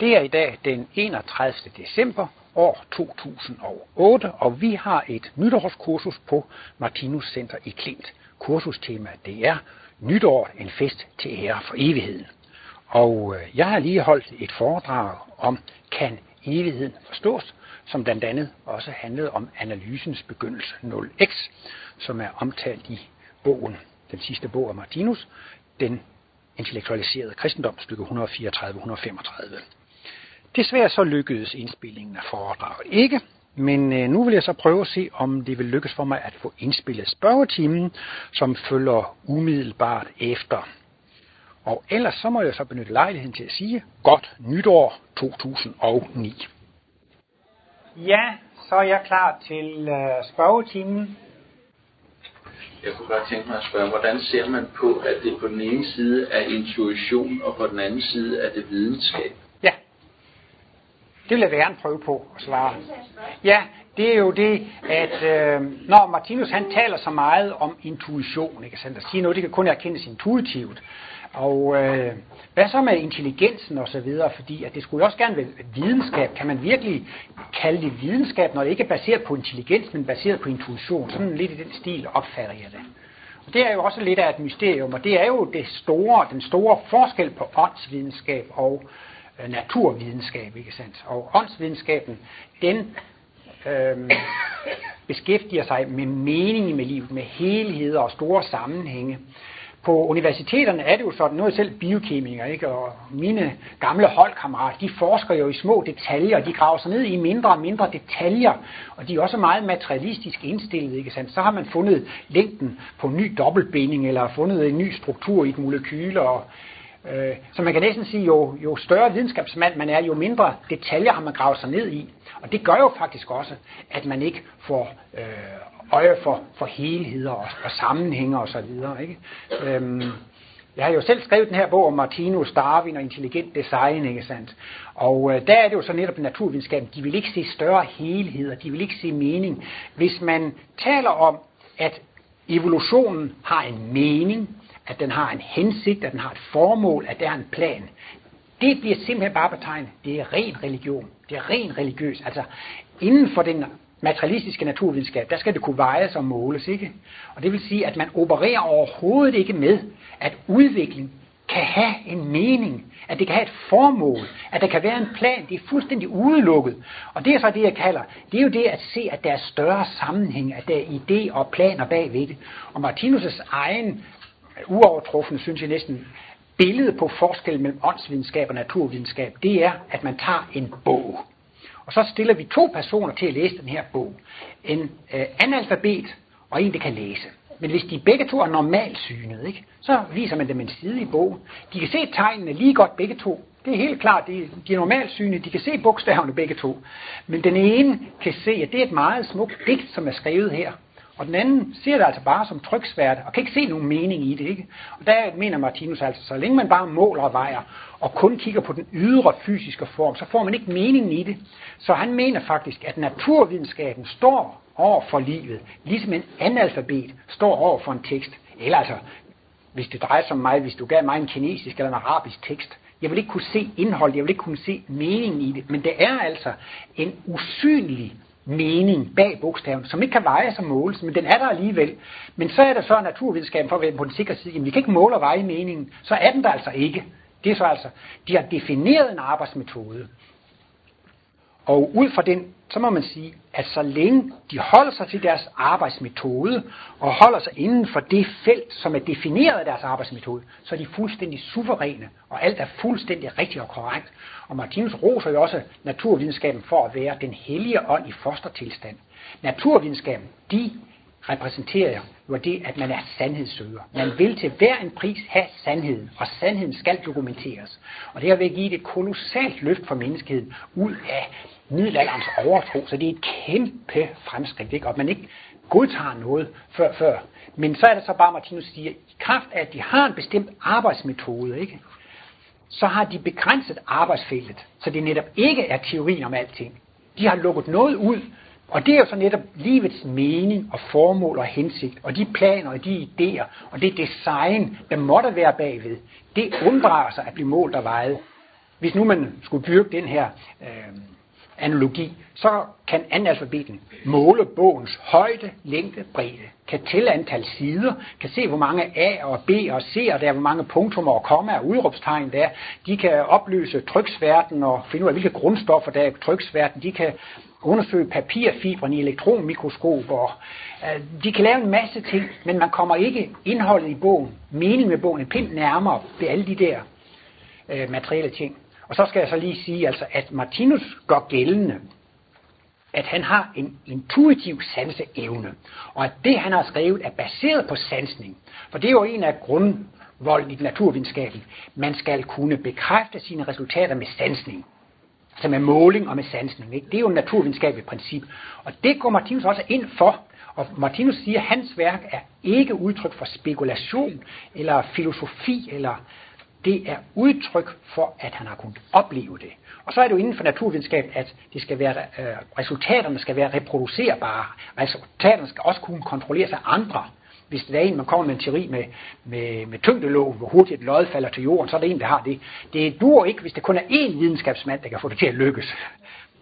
Det er i dag den 31. december år 2008, og vi har et nytårskursus på Martinus Center i Klint. Kursustema det er Nytår, en fest til ære for evigheden. Og øh, jeg har lige holdt et foredrag om, kan evigheden forstås, som blandt andet også handlede om analysens begyndelse 0x, som er omtalt i bogen, den sidste bog af Martinus, den intellektualiserede kristendom, stykke 134-135. Desværre så lykkedes indspillingen af foredraget ikke, men øh, nu vil jeg så prøve at se, om det vil lykkes for mig at få indspillet spørgetimen, som følger umiddelbart efter. Og ellers så må jeg så benytte lejligheden til at sige, godt nytår 2009. Ja, så er jeg klar til øh, spørgetimen. Jeg kunne godt tænke mig at spørge, hvordan ser man på, at det på den ene side er intuition, og på den anden side er det videnskab? Det vil jeg gerne prøve på at svare. Ja, det er jo det, at øh, når Martinus han taler så meget om intuition, ikke sandt, at sige noget, det kan kun erkendes intuitivt, og øh, hvad så med intelligensen og så videre, fordi at det skulle jo også gerne være videnskab. Kan man virkelig kalde det videnskab, når det ikke er baseret på intelligens, men baseret på intuition? Sådan lidt i den stil opfatter jeg det. Og det er jo også lidt af et mysterium, og det er jo det store, den store forskel på åndsvidenskab og øh, Øh, naturvidenskab, ikke sandt? Og åndsvidenskaben, den øh, beskæftiger sig med meningen med livet, med helheder og store sammenhænge på universiteterne er det jo sådan, nu er jeg selv biokemiker, ikke? og mine gamle holdkammerater, de forsker jo i små detaljer, de graver sig ned i mindre og mindre detaljer, og de er også meget materialistisk indstillet, ikke sandt? Så har man fundet længden på en ny dobbeltbinding, eller fundet en ny struktur i et molekyle, og øh, så man kan næsten sige, jo, jo større videnskabsmand man er, jo mindre detaljer har man gravet sig ned i. Og det gør jo faktisk også, at man ikke får øh, øje for, for helheder og, og sammenhænge og så videre. Ikke? Øhm, jeg har jo selv skrevet den her bog om Martinus, Darwin og intelligent design, ikke sandt? Og øh, der er det jo så netop naturvidenskaben, de vil ikke se større helheder, de vil ikke se mening. Hvis man taler om, at evolutionen har en mening, at den har en hensigt, at den har et formål, at der er en plan, det bliver simpelthen bare betegnet, det er ren religion, det er ren religiøs. Altså inden for den materialistiske naturvidenskab, der skal det kunne vejes og måles, ikke? Og det vil sige, at man opererer overhovedet ikke med, at udvikling kan have en mening, at det kan have et formål, at der kan være en plan, det er fuldstændig udelukket. Og det er så det, jeg kalder, det er jo det at se, at der er større sammenhæng, at der er idé og planer bagved det. Og Martinus' egen uovertruffende, synes jeg næsten, billede på forskellen mellem åndsvidenskab og naturvidenskab, det er, at man tager en bog. Og så stiller vi to personer til at læse den her bog. En øh, analfabet og en, der kan læse. Men hvis de begge to er normalsynet, ikke, så viser man dem en side i bogen. De kan se tegnene lige godt begge to. Det er helt klart, de, de er normalsynede. de kan se bogstaverne begge to. Men den ene kan se, at det er et meget smukt digt, som er skrevet her. Og den anden ser det altså bare som tryksvært, og kan ikke se nogen mening i det. Ikke? Og der mener Martinus altså, så længe man bare måler og vejer, og kun kigger på den ydre fysiske form, så får man ikke meningen i det. Så han mener faktisk, at naturvidenskaben står over for livet, ligesom en analfabet står over for en tekst. Eller altså, hvis det drejer sig om mig, hvis du gav mig en kinesisk eller en arabisk tekst, jeg vil ikke kunne se indhold, jeg vil ikke kunne se meningen i det, men det er altså en usynlig mening bag bogstaven, som ikke kan veje som måles, men den er der alligevel. Men så er der så naturvidenskaben for at være på den sikre side, jamen vi kan ikke måle og veje meningen, så er den der altså ikke. Det er så altså, de har defineret en arbejdsmetode. Og ud fra den, så må man sige, at så længe de holder sig til deres arbejdsmetode, og holder sig inden for det felt, som er defineret af deres arbejdsmetode, så er de fuldstændig suveræne, og alt er fuldstændig rigtigt og korrekt. Og Martinus roser jo også naturvidenskaben for at være den hellige ånd i fostertilstand. Naturvidenskaben, de repræsenterer jo det, at man er sandhedssøger. Man vil til hver en pris have sandheden, og sandheden skal dokumenteres. Og det har været give et kolossalt løft for menneskeheden ud af middelalderens overtro, så det er et kæmpe fremskridt, ikke? og man ikke godtager noget før, før. Men så er det så bare, Martinus siger, i kraft af, at de har en bestemt arbejdsmetode, ikke? så har de begrænset arbejdsfeltet, så det netop ikke er teorien om alting. De har lukket noget ud, og det er jo så netop livets mening og formål og hensigt, og de planer og de idéer, og det design, der måtte være bagved, det unddrager sig at blive målt og vejet. hvis nu man skulle dyrke den her øh, analogi, så kan analfabeten måle bogens højde, længde, bredde, kan tælle antal sider, kan se, hvor mange A og B og C, og der er, hvor mange punktummer og komma og udråbstegn der er. De kan opløse tryksværten og finde ud af, hvilke grundstoffer der er i tryksværten. De kan undersøge papirfibren i elektronmikroskop, og øh, de kan lave en masse ting, men man kommer ikke indholdet i bogen, meningen med bogen, en pind nærmere ved alle de der øh, materielle ting. Og så skal jeg så lige sige, altså, at Martinus gør gældende, at han har en intuitiv sanseevne, og at det, han har skrevet, er baseret på sansning. For det er jo en af grundvolden i naturvidenskaben. Man skal kunne bekræfte sine resultater med sansning. Altså med måling og med sansning. Ikke? Det er jo et naturvidenskabeligt princip. Og det går Martinus også ind for. Og Martinus siger, at hans værk er ikke udtryk for spekulation, eller filosofi, eller det er udtryk for, at han har kunnet opleve det. Og så er det jo inden for naturvidenskab, at det skal være, øh, resultaterne skal være reproducerbare. Altså, resultaterne skal også kunne kontrolleres af andre. Hvis det er en, man kommer med en teori med, med, med tyngdeloven, hvor hurtigt et lod falder til jorden, så er det en, der har det. Det duer ikke, hvis det kun er én videnskabsmand, der kan få det til at lykkes.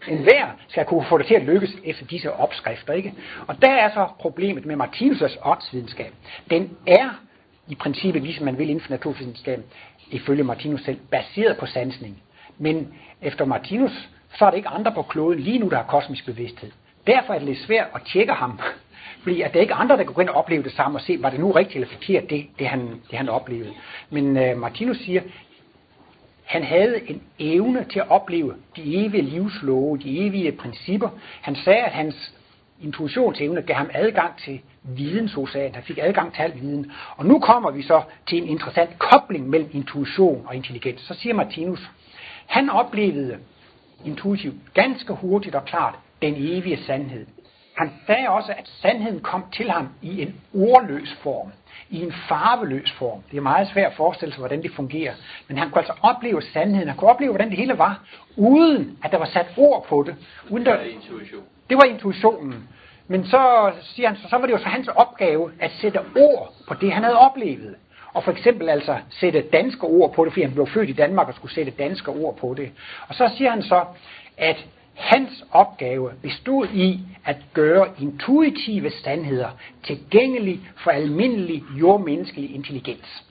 En hver skal kunne få det til at lykkes efter disse opskrifter. Ikke? Og der er så problemet med Martinus' åndsvidenskab. Den er i princippet, ligesom man vil inden for naturvidenskaben, ifølge Martinus selv, baseret på sansning. Men efter Martinus, så er det ikke andre på kloden lige nu, der har kosmisk bevidsthed. Derfor er det lidt svært at tjekke ham, fordi at der er ikke andre, der kan gå ind og opleve det samme og se, var det nu rigtigt eller forkert, det, det, han, det han oplevede. Men øh, Martinus siger, han havde en evne til at opleve de evige livslove, de evige principper. Han sagde, at hans intuitionsevne gav ham adgang til vidensocean. Han fik adgang til al viden. Og nu kommer vi så til en interessant kobling mellem intuition og intelligens. Så siger Martinus, han oplevede intuitivt ganske hurtigt og klart den evige sandhed. Han sagde også, at sandheden kom til ham i en ordløs form, i en farveløs form. Det er meget svært at forestille sig, hvordan det fungerer. Men han kunne altså opleve sandheden. Han kunne opleve, hvordan det hele var, uden at der var sat ord på det. Uden der... Det var intuition. Det var intuitionen. Men så siger han, så, så var det jo så hans opgave at sætte ord på det, han havde oplevet. Og for eksempel altså sætte danske ord på det, fordi han blev født i Danmark og skulle sætte danske ord på det. Og så siger han så, at hans opgave bestod i at gøre intuitive sandheder tilgængelige for almindelig jordmenneskelig intelligens.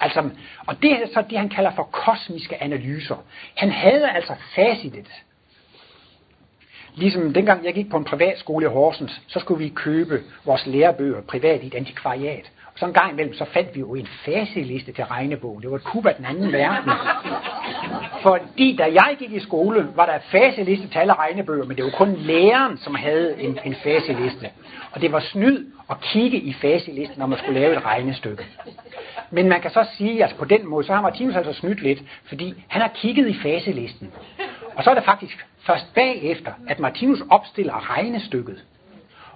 Altså, og det er så det, han kalder for kosmiske analyser. Han havde altså facitet. Ligesom dengang jeg gik på en privatskole i Horsens, så skulle vi købe vores lærebøger privat i et antikvariat. Og så en gang imellem, så fandt vi jo en faseliste til regnebogen. Det var et kub af den anden verden. Fordi da jeg gik i skole, var der faseliste til alle regnebøger, men det var kun læreren, som havde en, en faseliste. Og det var snyd at kigge i faselisten, når man skulle lave et regnestykke. Men man kan så sige, at altså på den måde, så har Martinus altså snydt lidt, fordi han har kigget i faselisten. Og så er det faktisk først bagefter, at Martinus opstiller regnestykket.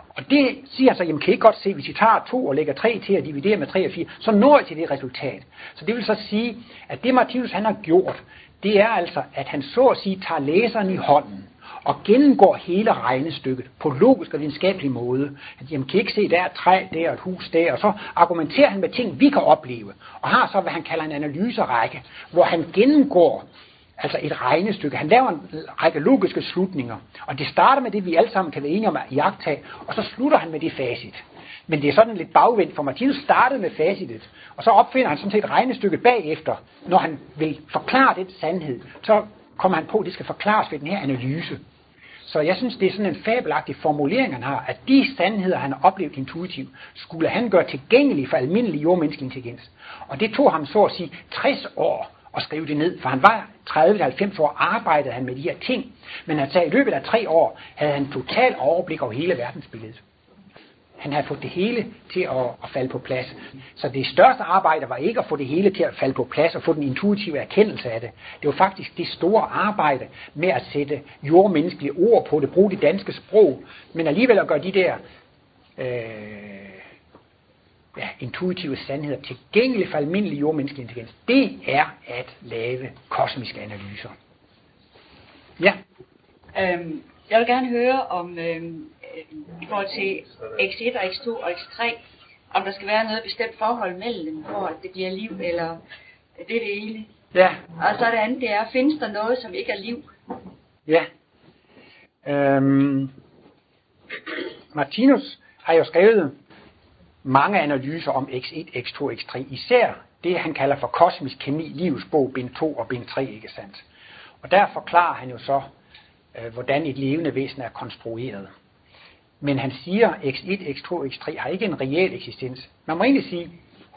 Og det siger så, jamen kan I godt se, hvis I tager 2 og lægger 3 til at dividere med tre og fire, så når I til det resultat. Så det vil så sige, at det Martinus han har gjort, det er altså, at han så at sige tager læseren i hånden og gennemgår hele regnestykket på logisk og videnskabelig måde. At, jamen, kan I ikke se, der er et træ der, et hus der, og så argumenterer han med ting, vi kan opleve, og har så, hvad han kalder en analyserække, hvor han gennemgår altså et regnestykke. Han laver en række logiske slutninger, og det starter med det, vi alle sammen kan være enige om at jagtage, og så slutter han med det facit. Men det er sådan lidt bagvendt, for Martinus startede med facitet, og så opfinder han sådan set regnestykket bagefter, når han vil forklare den sandhed. Så kommer han på, at det skal forklares ved den her analyse. Så jeg synes, det er sådan en fabelagtig formulering, han har, at de sandheder, han har oplevet intuitivt, skulle han gøre tilgængelige for almindelig jordmenneskelig intelligens. Og det tog ham så at sige 60 år at skrive det ned, for han var 30-90 år, arbejdede han med de her ting, men altså i løbet af tre år havde han total overblik over hele verdensbilledet. Han havde fået det hele til at, at falde på plads. Så det største arbejde var ikke at få det hele til at falde på plads og få den intuitive erkendelse af det. Det var faktisk det store arbejde med at sætte jordmenneskelige ord på det, bruge det danske sprog, men alligevel at gøre de der øh, ja, intuitive sandheder tilgængelige for almindelig jordmenneskelig intelligens. Det er at lave kosmiske analyser. Ja. Øhm, jeg vil gerne høre om, øhm, i forhold til X1 og X2 og X3, om der skal være noget bestemt forhold mellem dem, for at det giver liv, eller det er det hele. Ja. Og så det andet, det er, findes der noget, som ikke er liv? Ja. Øhm, Martinus har jo skrevet mange analyser om X1, X2, X3, især det, han kalder for kosmisk kemi, livets bog, bind 2 og bind 3, ikke sandt? Og der forklarer han jo så, øh, hvordan et levende væsen er konstrueret. Men han siger, X1, X2, X3 har ikke en reel eksistens. Man må egentlig sige,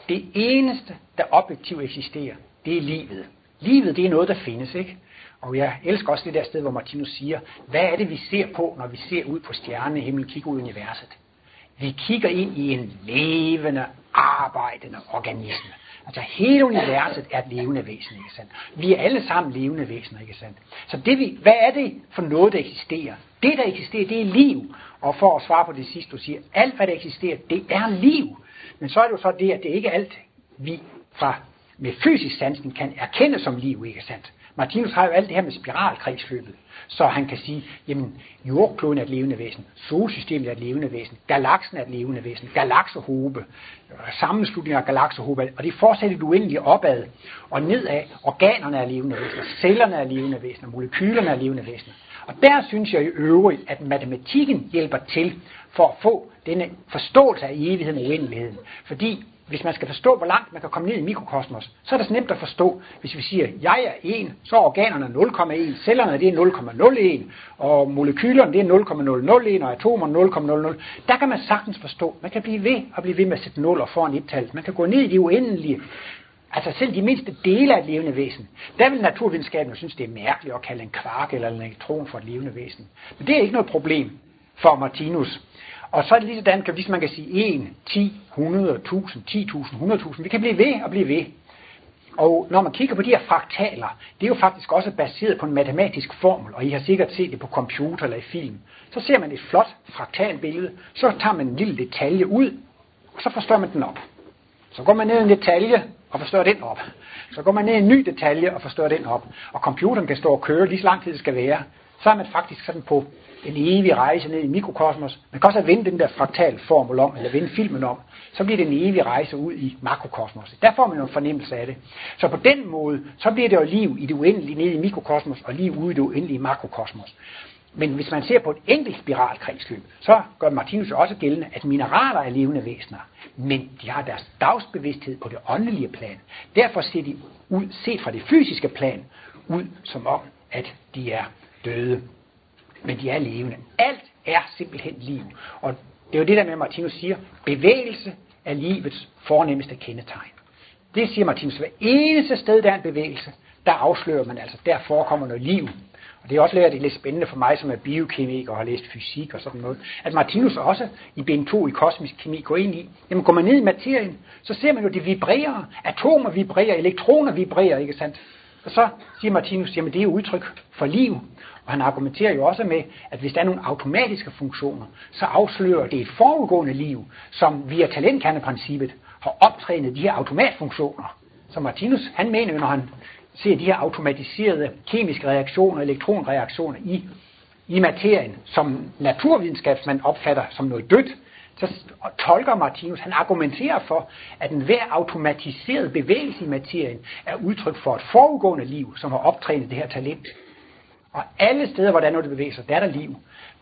det eneste, der objektivt eksisterer, det er livet. Livet, det er noget, der findes, ikke? Og jeg elsker også det der sted, hvor Martinus siger, hvad er det, vi ser på, når vi ser ud på stjernehimlen, kigger ud i universet? Vi kigger ind i en levende, arbejdende organisme. Altså hele universet er et levende væsen, ikke sandt? Vi er alle sammen levende væsener, ikke sandt? Så det vi, hvad er det for noget, der eksisterer? Det, der eksisterer, det er liv. Og for at svare på det sidste, du siger, alt hvad der eksisterer, det er liv. Men så er det jo så det, at det ikke er alt, vi fra med fysisk sansen kan erkende som liv, ikke sandt? Martinus har jo alt det her med spiralkredsløbet, så han kan sige, jamen jordkloden er et levende væsen, solsystemet er et levende væsen, galaksen er et levende væsen, galaksehobe, øh, sammenslutninger af galaksehobe, og det fortsætter du uendeligt opad og nedad. Organerne er levende væsener, cellerne er levende væsener, molekylerne er levende væsener. Og der synes jeg i øvrigt, at matematikken hjælper til for at få denne forståelse af evigheden og uendeligheden. Fordi hvis man skal forstå, hvor langt man kan komme ned i mikrokosmos, så er det så nemt at forstå. Hvis vi siger, at jeg er 1, så er organerne 0,1, cellerne det er 0,01, og molekylerne det er 0,001, og atomerne 0,00. Der kan man sagtens forstå. Man kan blive ved og blive ved med at sætte 0 og foran et tal. Man kan gå ned i det uendelige. Altså selv de mindste dele af et levende væsen. Der vil naturvidenskaben jo synes, det er mærkeligt at kalde en kvark eller en elektron for et levende væsen. Men det er ikke noget problem for Martinus. Og så er det lige sådan, hvis man kan sige 1, 10, 100, 1000, 10.000, 100.000. Vi kan blive ved og blive ved. Og når man kigger på de her fraktaler, det er jo faktisk også baseret på en matematisk formel, og I har sikkert set det på computer eller i film. Så ser man et flot fraktalbillede, så tager man en lille detalje ud, og så forstår man den op. Så går man ned i en detalje og forstår den op. Så går man ned i en ny detalje og forstår den op. Og computeren kan stå og køre lige så lang tid det skal være. Så er man faktisk sådan på en evig rejse ned i mikrokosmos. Man kan også vende den der fraktal formel om, eller vende filmen om. Så bliver det en evig rejse ud i makrokosmos. Der får man jo en fornemmelse af det. Så på den måde, så bliver det jo liv i det uendelige nede i mikrokosmos, og liv ude i det uendelige makrokosmos. Men hvis man ser på et enkelt spiralkredsløb, så gør Martinus jo også gældende, at mineraler er levende væsener, men de har deres dagsbevidsthed på det åndelige plan. Derfor ser de ud, set fra det fysiske plan, ud som om, at de er døde men de er levende. Alt er simpelthen liv. Og det er jo det der med, at Martinus siger, bevægelse er livets fornemmeste kendetegn. Det siger Martinus. Hver eneste sted, der er en bevægelse, der afslører man altså, der forekommer noget liv. Og det er også lidt, lidt spændende for mig, som er biokemiker og har læst fysik og sådan noget, at Martinus også i bind 2 i kosmisk kemi går ind i, jamen går man ned i materien, så ser man jo, det vibrerer. Atomer vibrerer, elektroner vibrerer, ikke sandt? Og så siger Martinus, jamen det er udtryk for liv. Og han argumenterer jo også med, at hvis der er nogle automatiske funktioner, så afslører det et forudgående liv, som via talentkerneprincippet har optrænet de her automatfunktioner. Så Martinus, han mener jo, når han ser de her automatiserede kemiske reaktioner, elektronreaktioner i, i materien, som naturvidenskabsmand opfatter som noget dødt, så tolker Martinus, han argumenterer for, at enhver automatiseret bevægelse i materien er udtryk for et forudgående liv, som har optrænet det her talent. Og alle steder, hvor der er noget, der bevæger sig, der er der liv.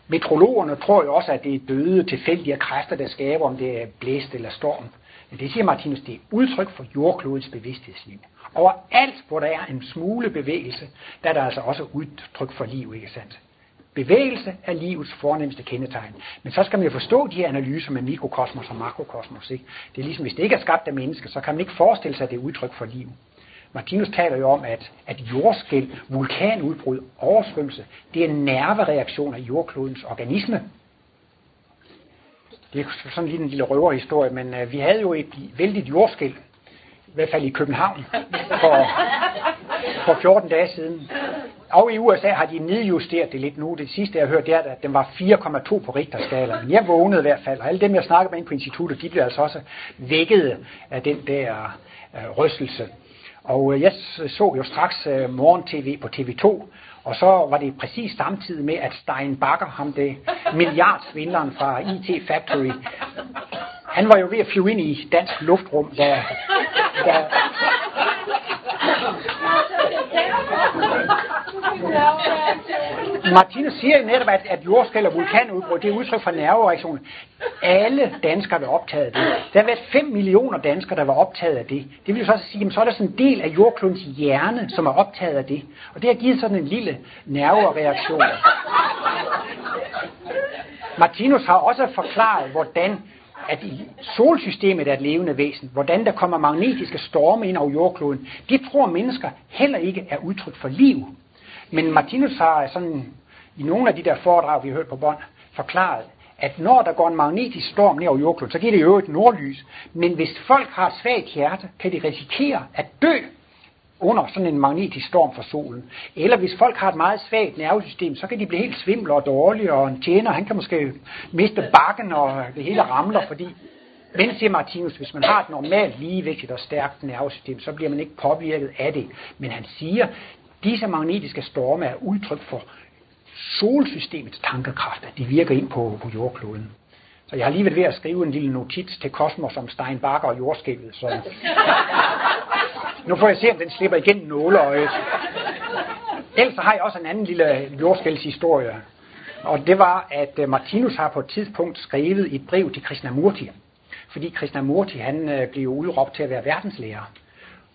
Metrologerne tror jo også, at det er døde tilfældige kræfter, der skaber, om det er blæst eller storm. Men det siger Martinus, det er udtryk for jordklodens bevidsthedsliv. Over alt, hvor der er en smule bevægelse, der er der altså også udtryk for liv, ikke sandt? Bevægelse er livets fornemmeste kendetegn. Men så skal man jo forstå de her analyser med mikrokosmos og makrokosmos. Ikke? Det er ligesom, hvis det ikke er skabt af mennesker, så kan man ikke forestille sig, at det er udtryk for liv. Martinus taler jo om, at, at jordskæld, vulkanudbrud, oversvømmelse, det er en nervereaktion af jordklodens organisme. Det er sådan lige en lille røverhistorie, men uh, vi havde jo et vældigt jordskæld, i hvert fald i København, for, for 14 dage siden. Og i USA har de nedjusteret det lidt nu. Det sidste, jeg hørte, det er, at den var 4,2 på Richterskala. Men jeg vågnede i hvert fald, og alle dem, jeg snakkede med ind på instituttet, de blev altså også vækket af den der uh, rystelse. Og øh, jeg så jo straks øh, morgen-tv på TV2, og så var det præcis samtidig med, at Stein Bakker, ham det milliardsvindleren fra IT Factory, han var jo ved at flyve ind i dansk luftrum, da, da Martinus siger jo netop, at, at jordskæld og vulkanudbrud, det er udtryk for nervereaktioner. Alle danskere var optaget af det. Der har været 5 millioner danskere, der var optaget af det. Det vil jo så sige, at så er der sådan en del af jordklodens hjerne, som er optaget af det. Og det har givet sådan en lille nervereaktion. Martinus har også forklaret, hvordan at i solsystemet er et levende væsen, hvordan der kommer magnetiske storme ind over jordkloden, det tror mennesker heller ikke er udtryk for liv. Men Martinus har sådan i nogle af de der foredrag, vi har hørt på bånd, forklaret, at når der går en magnetisk storm ned over jordkloden, så giver det jo et nordlys. Men hvis folk har et svagt hjerte, kan de risikere at dø under sådan en magnetisk storm fra solen. Eller hvis folk har et meget svagt nervesystem, så kan de blive helt svimle og dårlige, og en tjener, han kan måske miste bakken, og det hele ramler, fordi men, siger Martinus, hvis man har et normalt ligevægtigt og stærkt nervesystem, så bliver man ikke påvirket af det. Men han siger, Disse magnetiske storme er udtryk for solsystemets tankekraft, at de virker ind på, på jordkloden. Så jeg har lige været ved at skrive en lille notits til Kosmos om Steinbacher og jordskælvet. Så nu får jeg se, om den slipper igennem nåleøjet. Ellers har jeg også en anden lille jordskældshistorie. Og det var, at øh, Martinus har på et tidspunkt skrevet et brev til Krishnamurti. Fordi Krishnamurti han øh, blev udråbt til at være verdenslærer.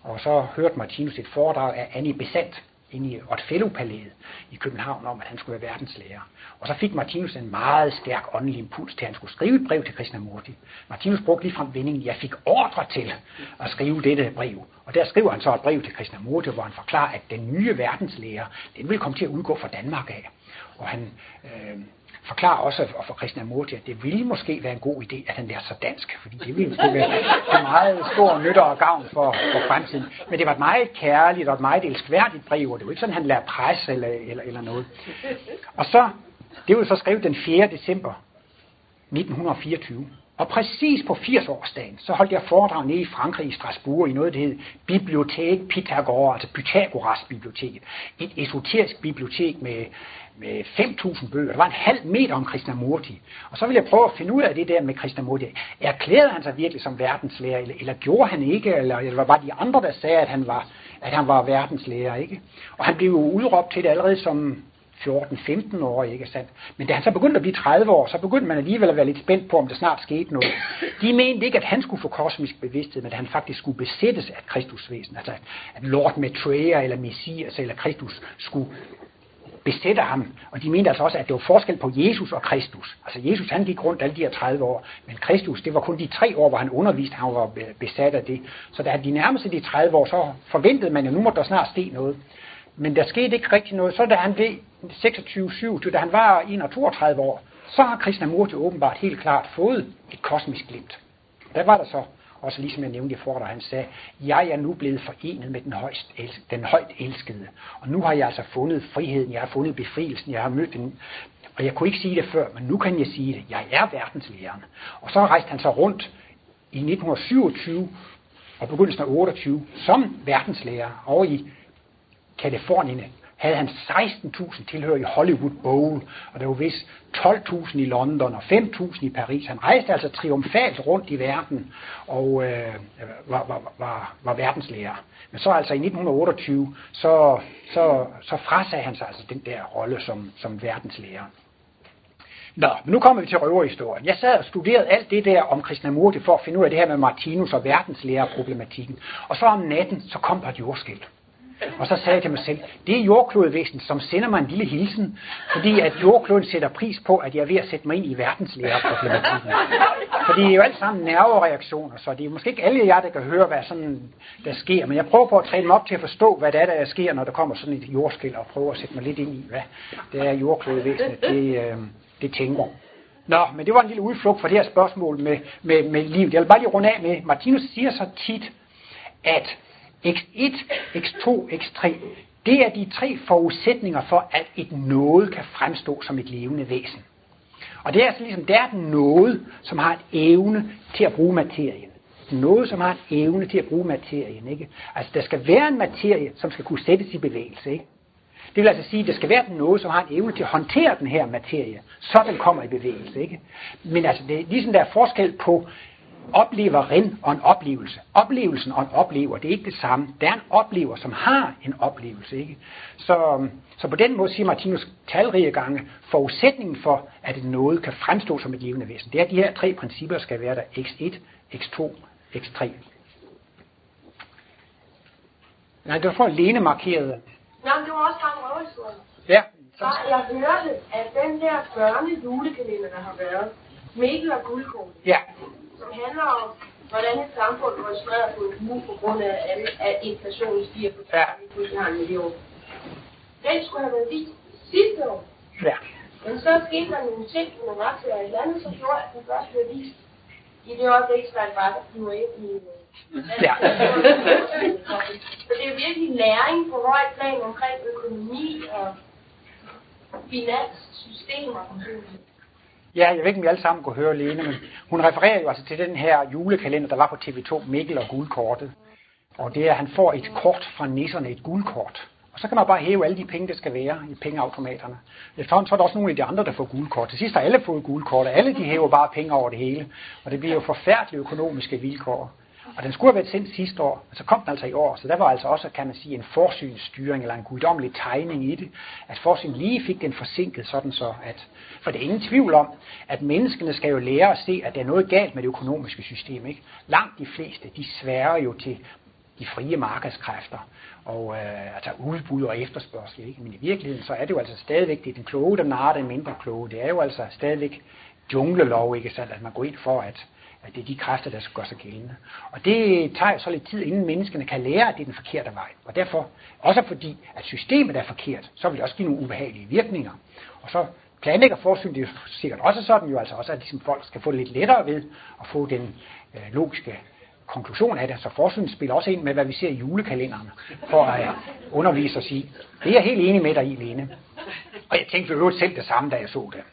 Og så hørte Martinus et foredrag af Annie Besant, inde i Otfellopalæet i København om, at han skulle være verdenslærer. Og så fik Martinus en meget stærk åndelig impuls til, at han skulle skrive et brev til Krishnamurti. Martinus brugte ligefrem vendingen, jeg fik ordre til at skrive dette brev. Og der skriver han så et brev til Krishnamurti, hvor han forklarer, at den nye verdenslærer, den vil komme til at udgå fra Danmark af. Og han øh, forklarer også for Krishnamurti, at det ville måske være en god idé, at han lærte sig dansk, fordi det ville måske være en meget stor nytte og gavn for, for fremtiden. Men det var et meget kærligt og et meget elskværdigt brev, og det var ikke sådan, han lærte pres eller, eller, eller noget. Og så, det var så skrevet den 4. december 1924. Og præcis på 80-årsdagen, så holdt jeg foredrag nede i Frankrig i Strasbourg i noget, der hed Bibliotek Pythagore, altså Pythagoras biblioteket. Et esoterisk bibliotek med med 5.000 bøger. Der var en halv meter om Krishnamurti. Og så ville jeg prøve at finde ud af det der med Krishnamurti. Erklærede han sig virkelig som verdenslærer, eller, eller gjorde han ikke, eller, eller var de andre, der sagde, at han var, at han var verdenslærer, ikke? Og han blev jo udråbt til det allerede som 14-15 år, ikke sandt? Men da han så begyndte at blive 30 år, så begyndte man alligevel at være lidt spændt på, om der snart skete noget. De mente ikke, at han skulle få kosmisk bevidsthed, men at han faktisk skulle besættes af Kristusvæsen. Altså, at Lord Maitreya eller Messias eller Kristus skulle besætte ham. Og de mente altså også, at det var forskel på Jesus og Kristus. Altså Jesus han gik rundt alle de her 30 år, men Kristus det var kun de tre år, hvor han underviste, han var besat af det. Så da de nærmede sig de 30 år, så forventede man jo, nu må der snart ske noget. Men der skete ikke rigtig noget. Så da han blev 26-27, da han var 31 år, så har Krishnamurti åbenbart helt klart fået et kosmisk glimt. Der var der så også ligesom jeg nævnte for dig, han sagde, jeg er nu blevet forenet med den, højst elsk, den højt elskede. Og nu har jeg altså fundet friheden, jeg har fundet befrielsen, jeg har mødt den. Og jeg kunne ikke sige det før, men nu kan jeg sige det. Jeg er verdenslæreren. Og så rejste han sig rundt i 1927 og begyndelsen af 28 som verdenslærer over i Kalifornien, havde han 16.000 tilhører i Hollywood Bowl, og der var vist 12.000 i London og 5.000 i Paris. Han rejste altså triumfalt rundt i verden og øh, var, var, var, var verdenslærer. Men så altså i 1928, så, så, så frasagde han sig altså den der rolle som, som verdenslærer. Nå, men nu kommer vi til røverhistorien. Jeg sad og studerede alt det der om Krishnamurti for at finde ud af det her med Martinus og verdenslærerproblematikken. Og så om natten, så kom der et jordskæld. Og så sagde jeg til mig selv, det er jordklodvæsen, som sender mig en lille hilsen, fordi at jordkloden sætter pris på, at jeg er ved at sætte mig ind i verdenslæreproblematikken. Fordi det er jo alt sammen nervereaktioner, så det er måske ikke alle jer, der kan høre, hvad sådan der sker, men jeg prøver på at træne mig op til at forstå, hvad det er, der sker, når der kommer sådan et jordskæld, og prøve at sætte mig lidt ind i, hvad det er jordklodvæsenet, det, øh, det tænker. Nå, men det var en lille udflugt fra det her spørgsmål med, med, med livet. Jeg vil bare lige runde af med, Martinus siger så tit, at X1, X2, X3, det er de tre forudsætninger for, at et noget kan fremstå som et levende væsen. Og det er altså ligesom, der er den noget, som har en evne til at bruge materien. Noget, som har en evne til at bruge materien. Ikke? Altså, der skal være en materie, som skal kunne sættes i bevægelse. Ikke? Det vil altså sige, at der skal være noget, som har en evne til at håndtere den her materie, så den kommer i bevægelse. Ikke? Men altså, det er ligesom der er forskel på opleveren og en oplevelse. Oplevelsen og en oplever, det er ikke det samme. Det er en oplever, som har en oplevelse. Ikke? Så, så på den måde siger Martinus talrige gange, forudsætningen for, at noget kan fremstå som et levende væsen, det er, at de her tre principper skal være der. x1, x2, x3. Nej, det var for Lene markerede. Nej, det var også bare en røverhistorie. Ja. Så jeg hørte, at den der børne julekalender, der har været, og Guldkorn, Ja. Som handler om, hvordan et samfund smadret på en uge på grund af, at, at inflationen stiger på Ja. pludselig har en million. Den skulle have været vist sidste år. Ja. Men så skete der nogle ting nogle retssager i landet, som gjorde, at den først blev vist i det øjeblik, Svend Bakker flyver ind i Ja. Så det er virkelig læring på højt plan omkring økonomi og finanssystemer. Ja, jeg ved ikke, om vi alle sammen kunne høre Lene, men hun refererer jo altså til den her julekalender, der var på TV2, Mikkel og guldkortet. Og det er, at han får et kort fra nisserne, et guldkort. Og så kan man bare hæve alle de penge, der skal være i pengeautomaterne. Efterhånden så er der også nogle af de andre, der får guldkort. Til sidst har alle fået guldkort, og alle de hæver bare penge over det hele. Og det bliver jo forfærdelige økonomiske vilkår. Og den skulle have været sendt sidste år, men så kom den altså i år. Så der var altså også, kan man sige, en forsynsstyring eller en guddommelig tegning i det. At forsyn lige fik den forsinket, sådan så at... For det er ingen tvivl om, at menneskene skal jo lære at se, at der er noget galt med det økonomiske system. Ikke? Langt de fleste, de sværer jo til de frie markedskræfter og øh, altså udbud og efterspørgsel. Ikke? Men i virkeligheden så er det jo altså stadigvæk, det er den kloge, der narrer den mindre kloge. Det er jo altså stadigvæk junglelov, ikke sandt, at man går ind for, at, at det er de kræfter, der skal gøre sig gældende. Og det tager så lidt tid, inden menneskene kan lære, at det er den forkerte vej. Og derfor, også fordi, at systemet er forkert, så vil det også give nogle ubehagelige virkninger. Og så planlægger forsyn det er jo sikkert også sådan, jo altså også, at ligesom folk skal få det lidt lettere ved at få den øh, logiske konklusion af det. Så forsyn spiller også ind med, hvad vi ser i julekalenderen, for at øh, undervise os i. Det er jeg helt enig med dig i, Lene. Og jeg tænkte for øvrigt selv det samme, da jeg så det.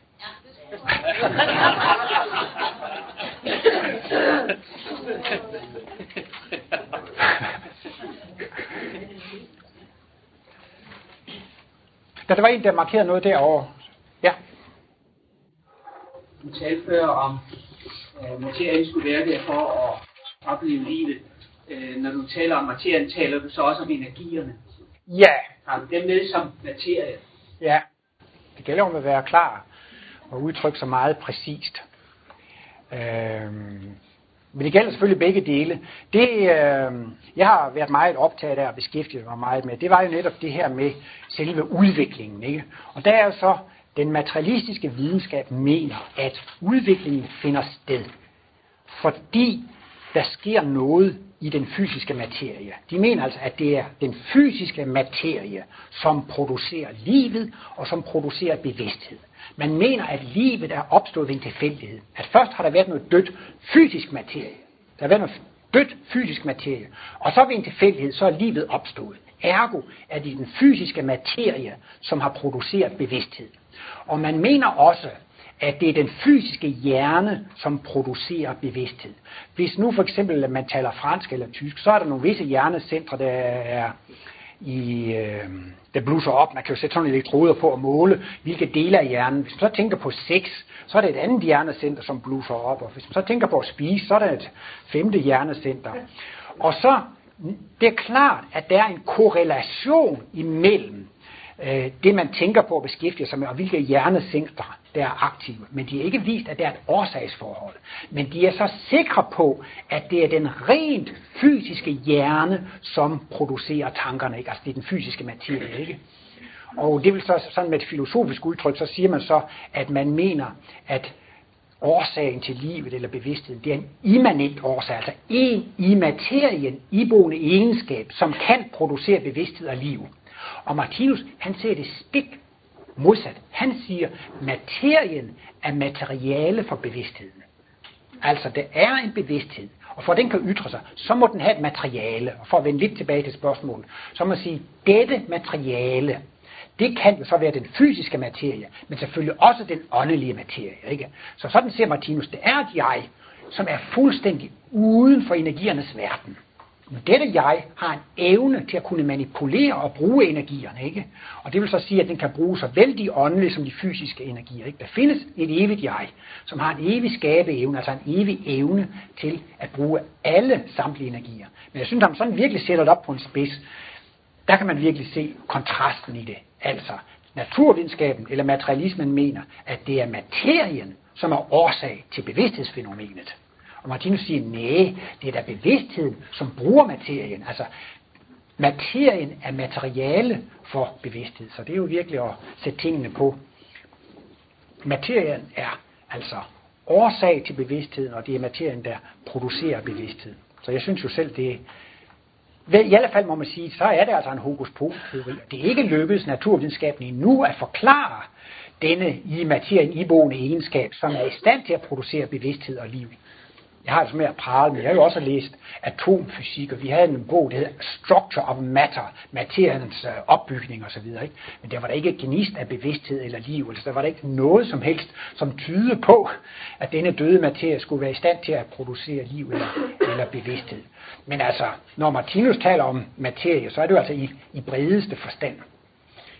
Da der var en, der markerede noget derovre. Ja. Du talte før om, at materien skulle være der for at opleve livet. Øh, når du taler om materien, taler du så også om energierne. Ja, Har du dem med som materie? ja. Det gælder om at være klar og udtrykke sig meget præcist. Øh, men det gælder selvfølgelig begge dele. Det, øh, jeg har været meget optaget af og beskæftiget mig meget med, det var jo netop det her med selve udviklingen. Ikke? Og der er jo så, den materialistiske videnskab mener, at udviklingen finder sted, fordi der sker noget i den fysiske materie. De mener altså, at det er den fysiske materie, som producerer livet og som producerer bevidsthed. Man mener, at livet er opstået ved en tilfældighed. At først har der været noget dødt fysisk materie. Der har været noget dødt fysisk materie. Og så ved en tilfældighed, så er livet opstået. Ergo er det den fysiske materie, som har produceret bevidsthed. Og man mener også, at det er den fysiske hjerne, som producerer bevidsthed. Hvis nu for eksempel man taler fransk eller tysk, så er der nogle visse hjernecentre, der er i, øh, der bluser op. Man kan jo sætte sådan elektroder på og måle, hvilke dele af hjernen. Hvis man så tænker på sex, så er det et andet hjernecenter, som bluser op. Og hvis man så tænker på at spise, så er det et femte hjernecenter. Og så, det er klart, at der er en korrelation imellem øh, det, man tænker på at beskæftige sig med, og hvilke hjernecentre, der er aktive. Men de er ikke vist, at der er et årsagsforhold. Men de er så sikre på, at det er den rent fysiske hjerne, som producerer tankerne. Ikke? Altså det er den fysiske materie. Ikke? Og det vil så sådan med et filosofisk udtryk, så siger man så, at man mener, at årsagen til livet eller bevidstheden, det er en immanent årsag, altså en i materien iboende egenskab, som kan producere bevidsthed og liv. Og Martinus, han ser det stik modsat. Han siger, materien er materiale for bevidstheden. Altså, der er en bevidsthed, og for at den kan ytre sig, så må den have et materiale. Og for at vende lidt tilbage til spørgsmålet, så må man sige, dette materiale, det kan jo så være den fysiske materie, men selvfølgelig også den åndelige materie. Ikke? Så sådan ser Martinus, det er et jeg, som er fuldstændig uden for energiernes verden. Men dette jeg har en evne til at kunne manipulere og bruge energierne, ikke? Og det vil så sige, at den kan bruge så vel de åndelige som de fysiske energier. Ikke? Der findes et evigt jeg, som har en evig skabeevne, altså en evig evne til at bruge alle samtlige energier. Men jeg synes, at man sådan virkelig sætter det op på en spids, der kan man virkelig se kontrasten i det. Altså, naturvidenskaben eller materialismen mener, at det er materien, som er årsag til bevidsthedsfænomenet. Og Martinus siger, nej, det er da bevidstheden, som bruger materien. Altså, materien er materiale for bevidsthed. Så det er jo virkelig at sætte tingene på. Materien er altså årsag til bevidstheden, og det er materien, der producerer bevidsthed. Så jeg synes jo selv, det er, i alle fald må man sige, så er det altså en hokus pokus teori. Det er ikke lykkedes naturvidenskaben endnu at forklare denne i materien iboende egenskab, som er i stand til at producere bevidsthed og liv. Jeg har altså med at prale, men jeg har jo også læst atomfysik, og vi havde en bog, der hedder Structure of Matter, materiens øh, opbygning osv. Ikke? Men der var der ikke et gnist af bevidsthed eller liv, altså der var der ikke noget som helst, som tyder på, at denne døde materie skulle være i stand til at producere liv eller, eller bevidsthed. Men altså, når Martinus taler om materie, så er det jo altså i, i bredeste forstand.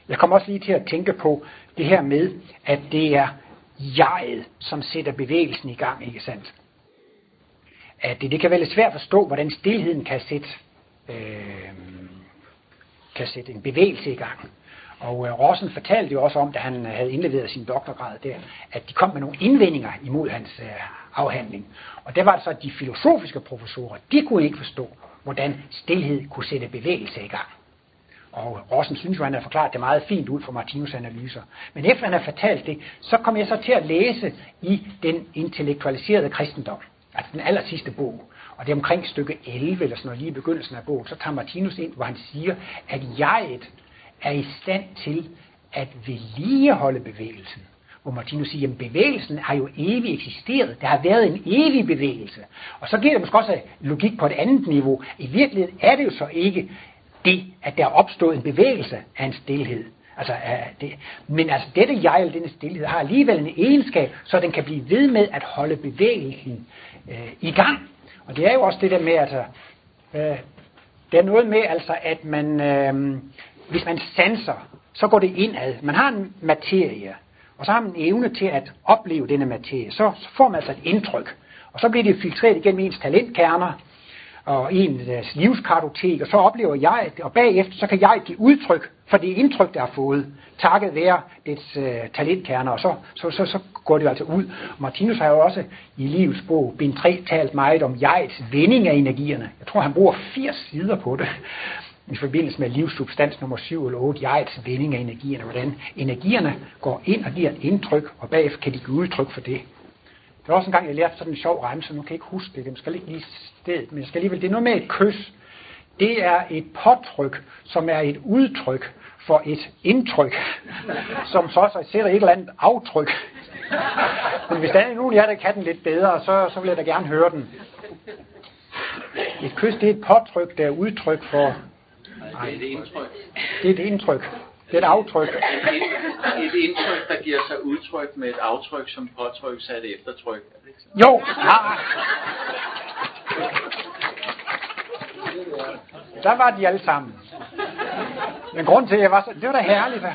Jeg kommer også lige til at tænke på det her med, at det er jeget, som sætter bevægelsen i gang, ikke sandt? At det, det kan være lidt svært at forstå, hvordan stillheden kan sætte, øh, kan sætte en bevægelse i gang. Og øh, Rossen fortalte jo også om, da han havde indleveret sin doktorgrad der, at de kom med nogle indvendinger imod hans øh, afhandling. Og der var det så, at de filosofiske professorer, de kunne ikke forstå, hvordan stillhed kunne sætte bevægelse i gang. Og Rossen synes jo, han har forklaret det meget fint ud fra Martinus analyser. Men efter han har fortalt det, så kom jeg så til at læse i den intellektualiserede kristendom altså den aller sidste bog, og det er omkring stykke 11, eller sådan noget, lige i begyndelsen af bogen, så tager Martinus ind, hvor han siger, at jeget er i stand til at vedligeholde bevægelsen. Hvor Martinus siger, at bevægelsen har jo evigt eksisteret. Der har været en evig bevægelse. Og så giver det måske også logik på et andet niveau. I virkeligheden er det jo så ikke det, at der er opstået en bevægelse af en stillhed. Altså, det, men altså, dette jeg, eller denne stillhed, har alligevel en egenskab, så den kan blive ved med at holde bevægelsen øh, i gang. Og det er jo også det der med, altså, øh, det er noget med, altså, at man, øh, hvis man sanser, så går det indad. Man har en materie, og så har man en evne til at opleve denne materie. Så, så får man altså et indtryk. Og så bliver det filtreret igennem ens talentkerner, og en deres livskartotek, og så oplever jeg det, og bagefter så kan jeg give udtryk for det indtryk, der er fået, takket være dets øh, talentkerner, og så, så, så, så går det altså ud. Martinus har jo også i livets bog, bind 3, talt meget om jegets vending af energierne. Jeg tror, han bruger 80 sider på det, i forbindelse med livssubstans nummer 7 eller 8, jegets vending af energierne, hvordan energierne går ind og giver et indtryk, og bagefter kan de give udtryk for det. Det var også en gang, jeg lærte sådan en sjov så nu kan jeg ikke huske det, det skal ikke lige stedet, men jeg skal alligevel, det er noget med et kys. Det er et påtryk, som er et udtryk for et indtryk, som så også sætter et eller andet aftryk. Men hvis der er nogen af jer, der kan den lidt bedre, så, så vil jeg da gerne høre den. Et kys, det er et påtryk, der er udtryk for... Nej, det er et indtryk. Det er et indtryk. Det er et aftryk. Et, et indtryk, der giver sig udtryk med et aftryk, som påtrykkes af et eftertryk. Jo, ja. Der var de alle sammen. Men grunden til, at jeg var så... Det var da herligt. Da.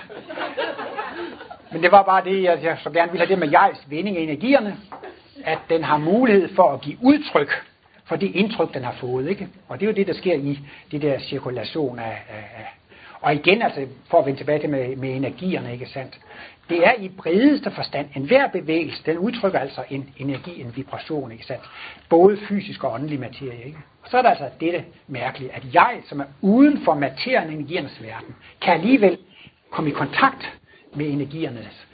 Men det var bare det, at jeg så gerne ville have det med jegs vending af energierne. At den har mulighed for at give udtryk for det indtryk, den har fået. Ikke? Og det er jo det, der sker i det der cirkulation af, af, og igen, altså, for at vende tilbage til med, med energierne, ikke sandt? Det er i bredeste forstand, en hver bevægelse, den udtrykker altså en energi, en vibration, ikke sandt? Både fysisk og åndelig materie, ikke? Og så er der altså dette mærkelige, at jeg, som er uden for materien og energiernes verden, kan alligevel komme i kontakt med energiernes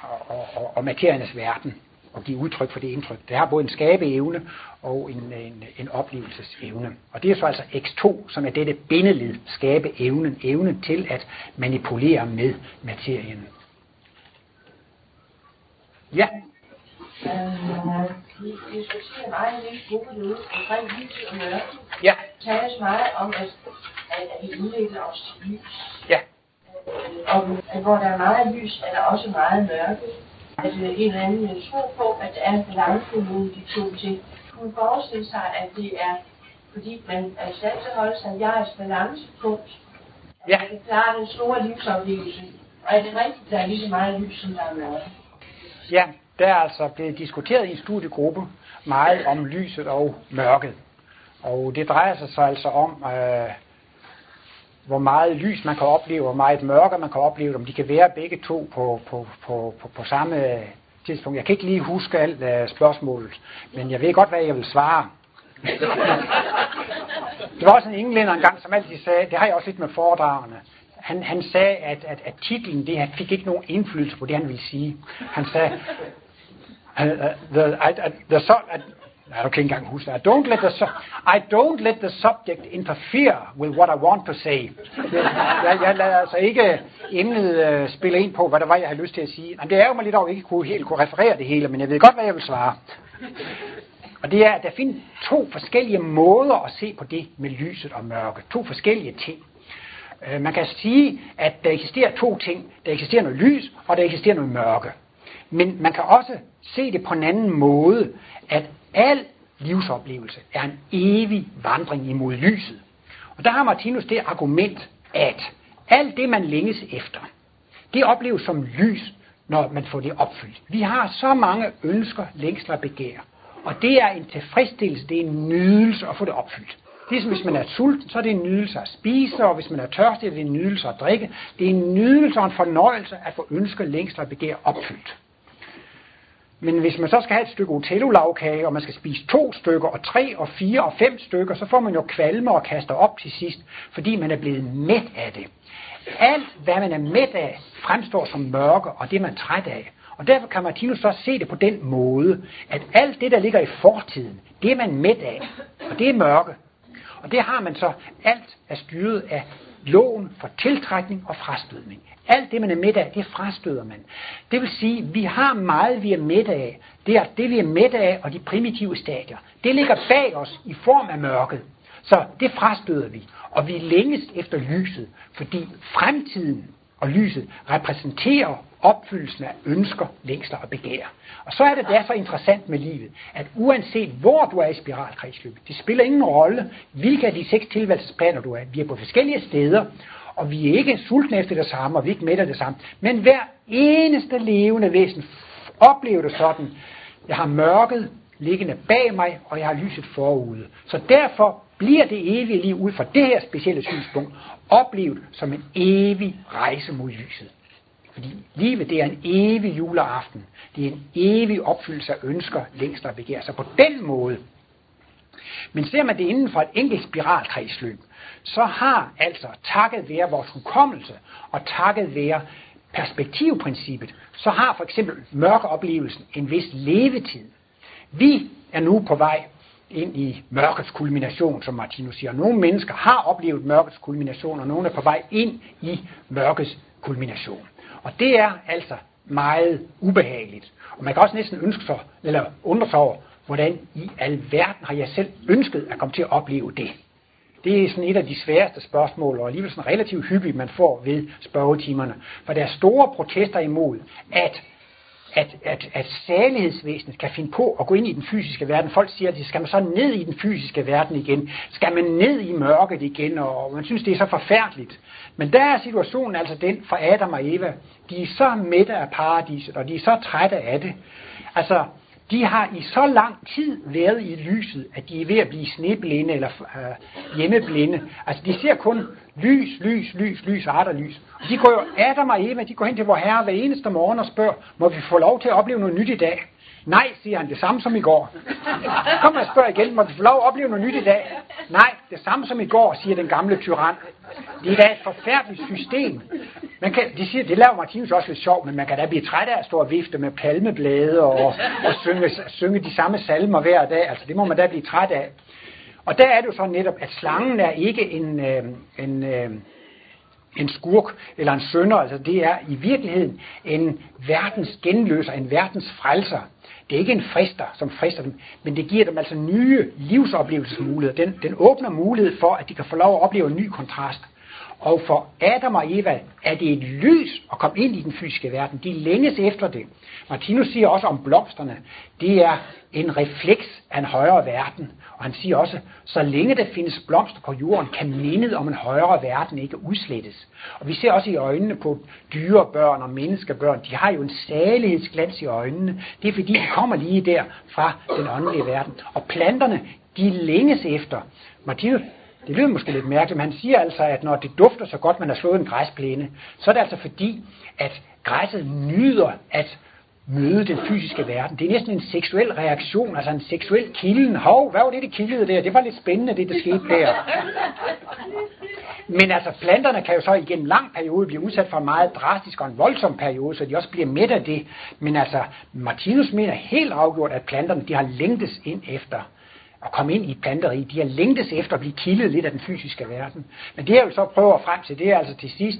og, og, og, og materiernes verden og give udtryk for det indtryk. Det har både en skabeevne og en, en, en oplevelsesevne. Og det er så altså X2, som er dette bindeled, skabe evnen til at manipulere med materien. Ja. Øh, vi diskuterer meget i gruppe omkring lys og mørke. Ja. tales meget om, at, at, at vi udvikler os til lys. Ja. Og at hvor der er meget lys, er der også meget mørke. Altså en eller anden tro på, at der er en balance mellem de to ting. Kunne forestille sig, at det er fordi man er i stand til at holde sig jeres balancepunkt. Ja. Man kan klare den store livsoplevelse. Og er det rigtigt, der er lige så meget lys, som der er mørke? Ja, der er altså blevet diskuteret i en studiegruppe meget om lyset og mørket. Og det drejer sig så altså om, øh, hvor meget lys man kan opleve, hvor meget mørke man kan opleve, om de kan være begge to på, på, på, på, på samme tidspunkt. Jeg kan ikke lige huske alt uh, spørgsmålet, men jeg ved godt, hvad jeg vil svare. Det var også en englænder engang, som altid sagde, det har jeg også lidt med foredragene, han, han sagde, at, at, at titlen det, fik ikke nogen indflydelse på det, han ville sige. Han sagde, uh, the, I, I, the, so, i, don't engang huske det. Don't let the su- I don't let the subject interfere with what I want to say. Jeg, jeg lader altså ikke emnet uh, spille ind på, hvad der var, jeg havde lyst til at sige. Jamen, det er jo mig lidt over, at jeg ikke kunne, helt kunne referere det hele, men jeg ved godt, hvad jeg vil svare. Og det er, at der findes to forskellige måder at se på det med lyset og mørke. To forskellige ting. Uh, man kan sige, at der eksisterer to ting. Der eksisterer noget lys, og der eksisterer noget mørke. Men man kan også se det på en anden måde, at al livsoplevelse er en evig vandring imod lyset. Og der har Martinus det argument, at alt det, man længes efter, det opleves som lys, når man får det opfyldt. Vi har så mange ønsker, længsler og begær. Og det er en tilfredsstillelse, det er en nydelse at få det opfyldt. Ligesom hvis man er sulten, så er det en nydelse at spise, og hvis man er tørstig, er det en nydelse at drikke. Det er en nydelse og en fornøjelse at få ønsker, længsler og begær opfyldt. Men hvis man så skal have et stykke otello-lavkage, og man skal spise to stykker, og tre, og fire, og fem stykker, så får man jo kvalme og kaster op til sidst, fordi man er blevet mæt af det. Alt, hvad man er mæt af, fremstår som mørke, og det er man træt af. Og derfor kan Martinus så se det på den måde, at alt det, der ligger i fortiden, det er man mæt af, og det er mørke. Og det har man så, alt er styret af loven for tiltrækning og frastødning. Alt det, man er midt af, det frastøder man. Det vil sige, vi har meget, vi er midt af. Det er det, vi er midt af, og de primitive stadier. Det ligger bag os i form af mørket. Så det frastøder vi. Og vi længes efter lyset, fordi fremtiden og lyset repræsenterer opfyldelsen af ønsker, længsler og begær. Og så er det derfor interessant med livet, at uanset hvor du er i spiralkredsløbet, det spiller ingen rolle, hvilke af de seks tilværelsesplaner du er. Vi er på forskellige steder, og vi er ikke sultne efter det samme, og vi er ikke mætter det samme. Men hver eneste levende væsen oplever det sådan, jeg har mørket liggende bag mig, og jeg har lyset forude. Så derfor bliver det evige liv ud fra det her specielle synspunkt oplevet som en evig rejse mod lyset. Fordi livet det er en evig juleaften. Det er en evig opfyldelse af ønsker, længsler og begær. Så på den måde. Men ser man det inden for et enkelt spiralkredsløb, så har altså takket være vores hukommelse og takket være perspektivprincippet, så har for eksempel mørkeoplevelsen en vis levetid. Vi er nu på vej ind i mørkets kulmination, som Martinus siger. Nogle mennesker har oplevet mørkets kulmination, og nogle er på vej ind i mørkets kulmination. Og det er altså meget ubehageligt. Og man kan også næsten ønske sig, eller undre sig over, hvordan i alverden har jeg selv ønsket at komme til at opleve det. Det er sådan et af de sværeste spørgsmål, og alligevel sådan relativt hyppigt, man får ved spørgetimerne. For der er store protester imod, at at, at, at salighedsvæsenet kan finde på at gå ind i den fysiske verden. Folk siger, at skal man så ned i den fysiske verden igen? Skal man ned i mørket igen? Og man synes, det er så forfærdeligt. Men der er situationen altså den for Adam og Eva. De er så mætte af paradiset, og de er så trætte af det. Altså, de har i så lang tid været i lyset, at de er ved at blive sneblinde eller øh, hjemmeblinde. Altså, de ser kun lys, lys, lys, lys lys. Og de går jo, Adam og Eva, de går hen til vor Herre hver eneste morgen og spørger, må vi få lov til at opleve noget nyt i dag? Nej, siger han, det samme som i går. Kom kommer og spørg igen, må vi få lov at opleve noget nyt i dag? Nej, det samme som i går, siger den gamle tyran. Det er da et forfærdeligt system. Man kan, de siger, det laver Martinus også lidt sjovt, men man kan da blive træt af at stå og vifte med palmeblade og, og synge, synge de samme salmer hver dag. Altså, det må man da blive træt af. Og der er det jo så netop, at slangen er ikke en, øh, en, øh, en skurk eller en sønder. Altså, det er i virkeligheden en verdens genløser, en verdens frelser. Det er ikke en frister, som frister dem, men det giver dem altså nye livsoplevelsesmuligheder. Den, den åbner mulighed for, at de kan få lov at opleve en ny kontrast. Og for Adam og Eva er det et lys at komme ind i den fysiske verden. De længes efter det. Martinus siger også om blomsterne, det er en refleks af en højere verden. Og han siger også, så længe der findes blomster på jorden, kan mindet om en højere verden ikke udslettes. Og vi ser også i øjnene på dyrebørn og menneskebørn, de har jo en salighedsglans i øjnene. Det er fordi, de kommer lige der fra den åndelige verden. Og planterne, de længes efter. Martinus, det lyder måske lidt mærkeligt, men han siger altså, at når det dufter så godt, man har slået en græsplæne, så er det altså fordi, at græsset nyder at møde den fysiske verden. Det er næsten en seksuel reaktion, altså en seksuel kilden. Hov, hvad var det, det kildede der? Det var lidt spændende, det der skete der. Men altså, planterne kan jo så igen en lang periode blive udsat for en meget drastisk og en voldsom periode, så de også bliver midt af det. Men altså, Martinus mener helt afgjort, at planterne de har længtes ind efter at komme ind i et. De har længtes efter at blive kildet lidt af den fysiske verden. Men det jeg vil så prøve at frem til, det er altså til sidst,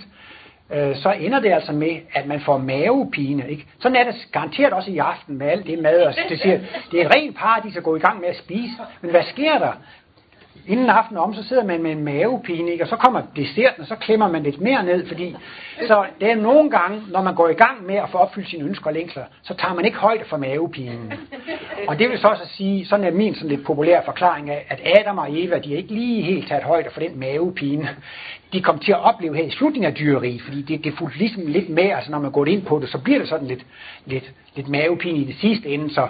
øh, så ender det altså med, at man får mavepine. Ikke? Sådan er det garanteret også i aften med alt det mad. Og det, siger, det er et rent paradis at gå i gang med at spise. Men hvad sker der? Inden aften om, så sidder man med en mavepine, ikke? og så kommer desserten, og så klemmer man lidt mere ned, fordi så det er nogle gange, når man går i gang med at få opfyldt sine ønsker og længsler, så tager man ikke højde for mavepinen. Og det vil så også sige, sådan er min sådan lidt populær forklaring af, at Adam og Eva, de er ikke lige helt taget højde for den mavepine, de kom til at opleve her i slutningen af dyreriet, fordi det, det fulgte ligesom lidt med, altså når man går ind på det, så bliver det sådan lidt, lidt, lidt mavepine i det sidste ende, så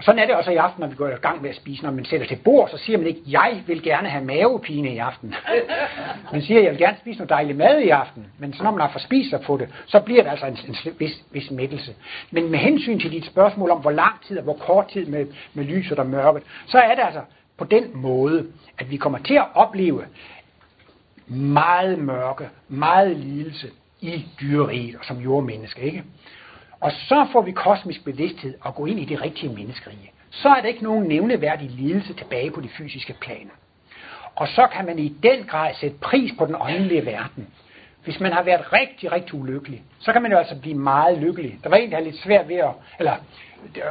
sådan er det også i aften, når vi går i gang med at spise. Når man sætter til bord, så siger man ikke, jeg vil gerne have mavepine i aften. Man siger, jeg vil gerne spise noget dejlig mad i aften. Men så når man har fået spist sig på det, så bliver det altså en, en vis, vis mættelse. Men med hensyn til dit spørgsmål om, hvor lang tid og hvor kort tid med, med lyset og mørket, så er det altså på den måde, at vi kommer til at opleve meget mørke, meget lidelse i dyreriet og som jordmenneske, ikke? Og så får vi kosmisk bevidsthed og gå ind i det rigtige menneskerige. Så er der ikke nogen nævneværdig lidelse tilbage på de fysiske planer. Og så kan man i den grad sætte pris på den åndelige verden. Hvis man har været rigtig, rigtig ulykkelig, så kan man jo altså blive meget lykkelig. Der var en, der havde lidt svært ved at, eller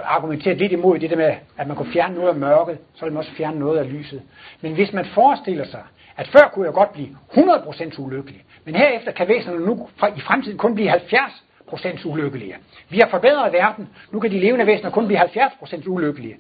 argumentere lidt imod det der med, at man kunne fjerne noget af mørket, så ville man også fjerne noget af lyset. Men hvis man forestiller sig, at før kunne jeg godt blive 100% ulykkelig, men herefter kan væsenerne nu i fremtiden kun blive 70 procent ulykkelige. Vi har forbedret verden. Nu kan de levende væsener kun blive 70 procent ulykkelige.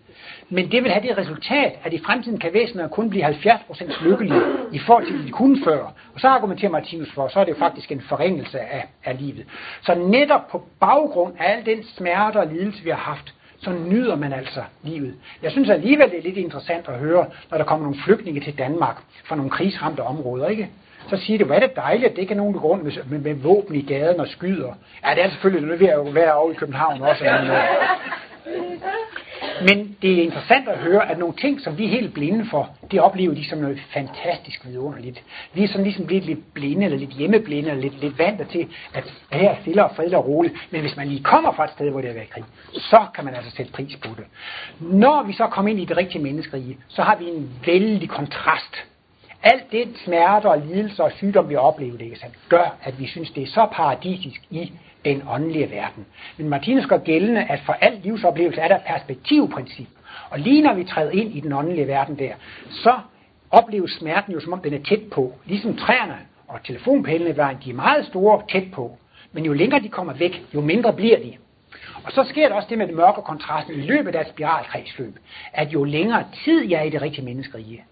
Men det vil have det resultat, at i fremtiden kan væsener kun blive 70 procent lykkelige i forhold til, de kunne før. Og så argumenterer Martinus for, så er det jo faktisk en forringelse af, af livet. Så netop på baggrund af al den smerte og lidelse, vi har haft, så nyder man altså livet. Jeg synes alligevel, det er lidt interessant at høre, når der kommer nogle flygtninge til Danmark fra nogle krigsramte områder, ikke? Så siger de, hvad er det dejligt, at det ikke er nogen, der går rundt med, med, med våben i gaden og skyder. Ja, det er selvfølgelig nødt ved at være over i København også. Men, men det er interessant at høre, at nogle ting, som vi er helt blinde for, det oplever de som noget fantastisk vidunderligt. Vi er sådan ligesom blevet lidt blinde, eller lidt hjemmeblinde, eller lidt, lidt vant til, at her er stille og fredeligt og roligt. Men hvis man lige kommer fra et sted, hvor det er været krig, så kan man altså sætte pris på det. Når vi så kommer ind i det rigtige menneskerige, så har vi en vældig kontrast alt det smerte og lidelse og sygdom, vi oplever, det, ikke sandt, gør, at vi synes, det er så paradisisk i den åndelige verden. Men Martinus gør gældende, at for al livsoplevelse er der et perspektivprincip. Og lige når vi træder ind i den åndelige verden der, så opleves smerten jo som om den er tæt på. Ligesom træerne og telefonpælene vejen, de er meget store tæt på. Men jo længere de kommer væk, jo mindre bliver de. Og så sker der også det med den mørke kontrasten i løbet af et spiralkredsløb, at jo længere tid jeg er i det rigtige menneskerige,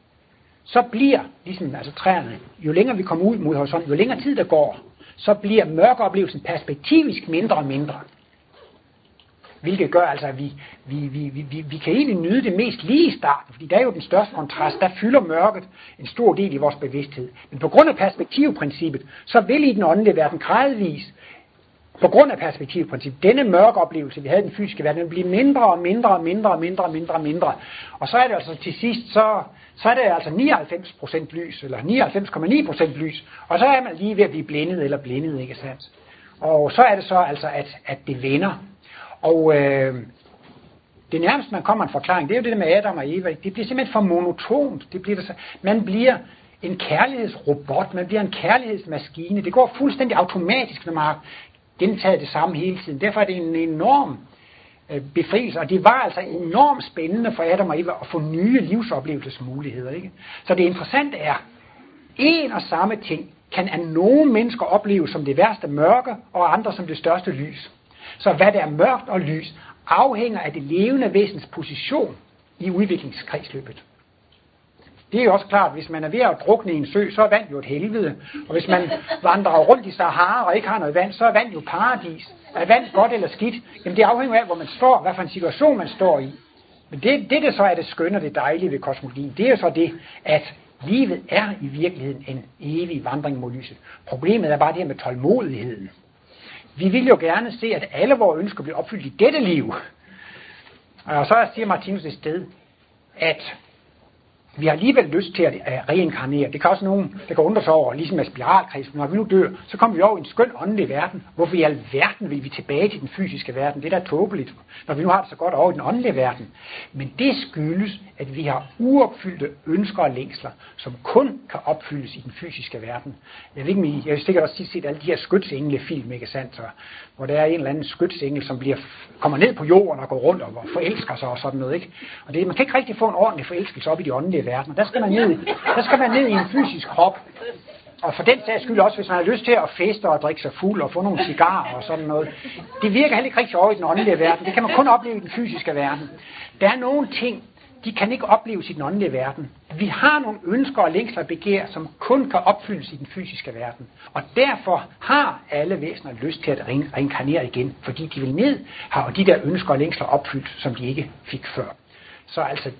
så bliver, ligesom altså træerne, jo længere vi kommer ud mod horisonten, jo længere tid der går, så bliver mørkeoplevelsen perspektivisk mindre og mindre. Hvilket gør altså, at vi, vi, vi, vi, vi kan egentlig nyde det mest lige i starten, fordi der er jo den største kontrast, der fylder mørket en stor del i vores bevidsthed. Men på grund af perspektivprincippet, så vil i den åndelige verden gradvis på grund af perspektivprincippet, denne mørke oplevelse, vi havde i den fysiske verden, den bliver mindre og mindre og mindre og mindre og mindre og mindre. Og så er det altså til sidst, så, så er det altså 99% lys, eller 99,9% lys, og så er man lige ved at blive blindet eller blindet, ikke sandt? Og så er det så altså, at, at det vender. Og øh, det nærmeste, man kommer en forklaring, det er jo det der med Adam og Eva. Det bliver simpelthen for monotont. Det bliver så, man bliver en kærlighedsrobot, man bliver en kærlighedsmaskine. Det går fuldstændig automatisk, når man har gentaget det samme hele tiden. Derfor er det en enorm øh, befrielse, og det var altså enormt spændende for Adam og Eva at få nye livsoplevelsesmuligheder. Ikke? Så det interessante er, en og samme ting kan af nogle mennesker opleve som det værste mørke, og andre som det største lys. Så hvad der er mørkt og lys, afhænger af det levende væsens position i udviklingskredsløbet. Det er jo også klart, at hvis man er ved at drukne i en sø, så er vand jo et helvede. Og hvis man vandrer rundt i Sahara og ikke har noget vand, så er vand jo paradis. Er vand godt eller skidt? Jamen det afhænger af, hvor man står, hvad for en situation man står i. Men det, det der så er det skønne og det dejlige ved kosmologien, det er så det, at livet er i virkeligheden en evig vandring mod lyset. Problemet er bare det her med tålmodigheden. Vi vil jo gerne se, at alle vores ønsker bliver opfyldt i dette liv. Og så siger Martinus et sted, at vi har alligevel lyst til at reinkarnere. Det kan også nogen, der kan undre sig over, ligesom med spiralkreds, når vi nu dør, så kommer vi over i en skøn åndelig verden. Hvorfor i alverden vil vi tilbage til den fysiske verden? Det er da tåbeligt, når vi nu har det så godt over i den åndelige verden. Men det skyldes, at vi har uopfyldte ønsker og længsler, som kun kan opfyldes i den fysiske verden. Jeg ved ikke, jeg har sikkert også set alle de her skytsengle-film, ikke sandt? Så, hvor der er en eller anden skytsengel, som bliver, kommer ned på jorden og går rundt og forelsker sig og sådan noget. Ikke? Og det, man kan ikke rigtig få en ordentlig forelskelse op i de åndelige verden. Der skal man ned, der skal man ned i en fysisk krop. Og for den sags skyld også, hvis man har lyst til at feste og drikke sig fuld og få nogle cigarer og sådan noget. Det virker heller ikke rigtig over i den åndelige verden. Det kan man kun opleve i den fysiske verden. Der er nogle ting, de kan ikke opleves i den åndelige verden. Vi har nogle ønsker og længsler og begær, som kun kan opfyldes i den fysiske verden. Og derfor har alle væsener lyst til at reinkarnere igen, fordi de vil ned, har de der ønsker og længsler opfyldt, som de ikke fik før. Så altså,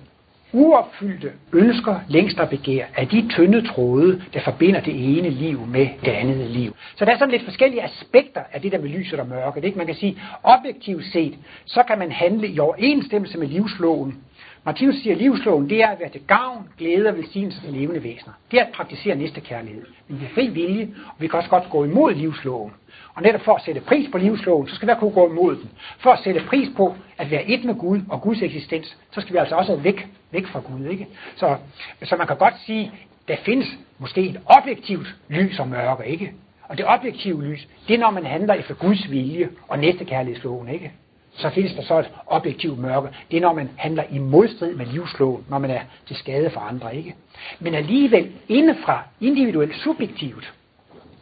uopfyldte ønsker, længster og begær er de tynde tråde, der forbinder det ene liv med det andet liv. Så der er sådan lidt forskellige aspekter af det der med lyset og mørket. Ikke? Man kan sige, objektivt set, så kan man handle i overensstemmelse med livsloven, Martinus siger, at livsloven det er at være til gavn, glæde og velsignelse for levende væsener. Det er at praktisere næste kærlighed. Men vi er fri vilje, og vi kan også godt gå imod livsloven. Og netop for at sætte pris på livsloven, så skal vi kunne gå imod den. For at sætte pris på at være et med Gud og Guds eksistens, så skal vi altså også væk, væk fra Gud. Ikke? Så, så man kan godt sige, der findes måske et objektivt lys og mørke, ikke? Og det objektive lys, det er når man handler efter Guds vilje og næste kærlighedsloven, ikke? Så findes der så et objektivt mørke. Det er, når man handler i modstrid med livsloven, når man er til skade for andre, ikke? Men alligevel indefra, individuelt, subjektivt,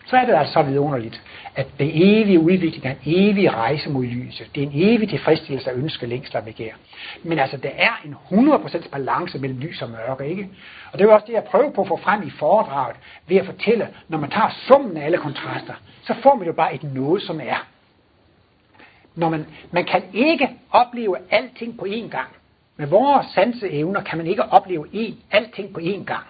så er det altså så vidunderligt, at det evige udvikling er en evig rejse mod lyset. Det er en evig tilfredsstillelse af ønske, længsler og begær. Men altså, der er en 100% balance mellem lys og mørke, ikke? Og det er også det, jeg prøver på at få frem i foredraget, ved at fortælle, når man tager summen af alle kontraster, så får man jo bare et noget, som er når man, man kan ikke opleve alting på én gang. Med vores sanseevner kan man ikke opleve én, alting på én gang.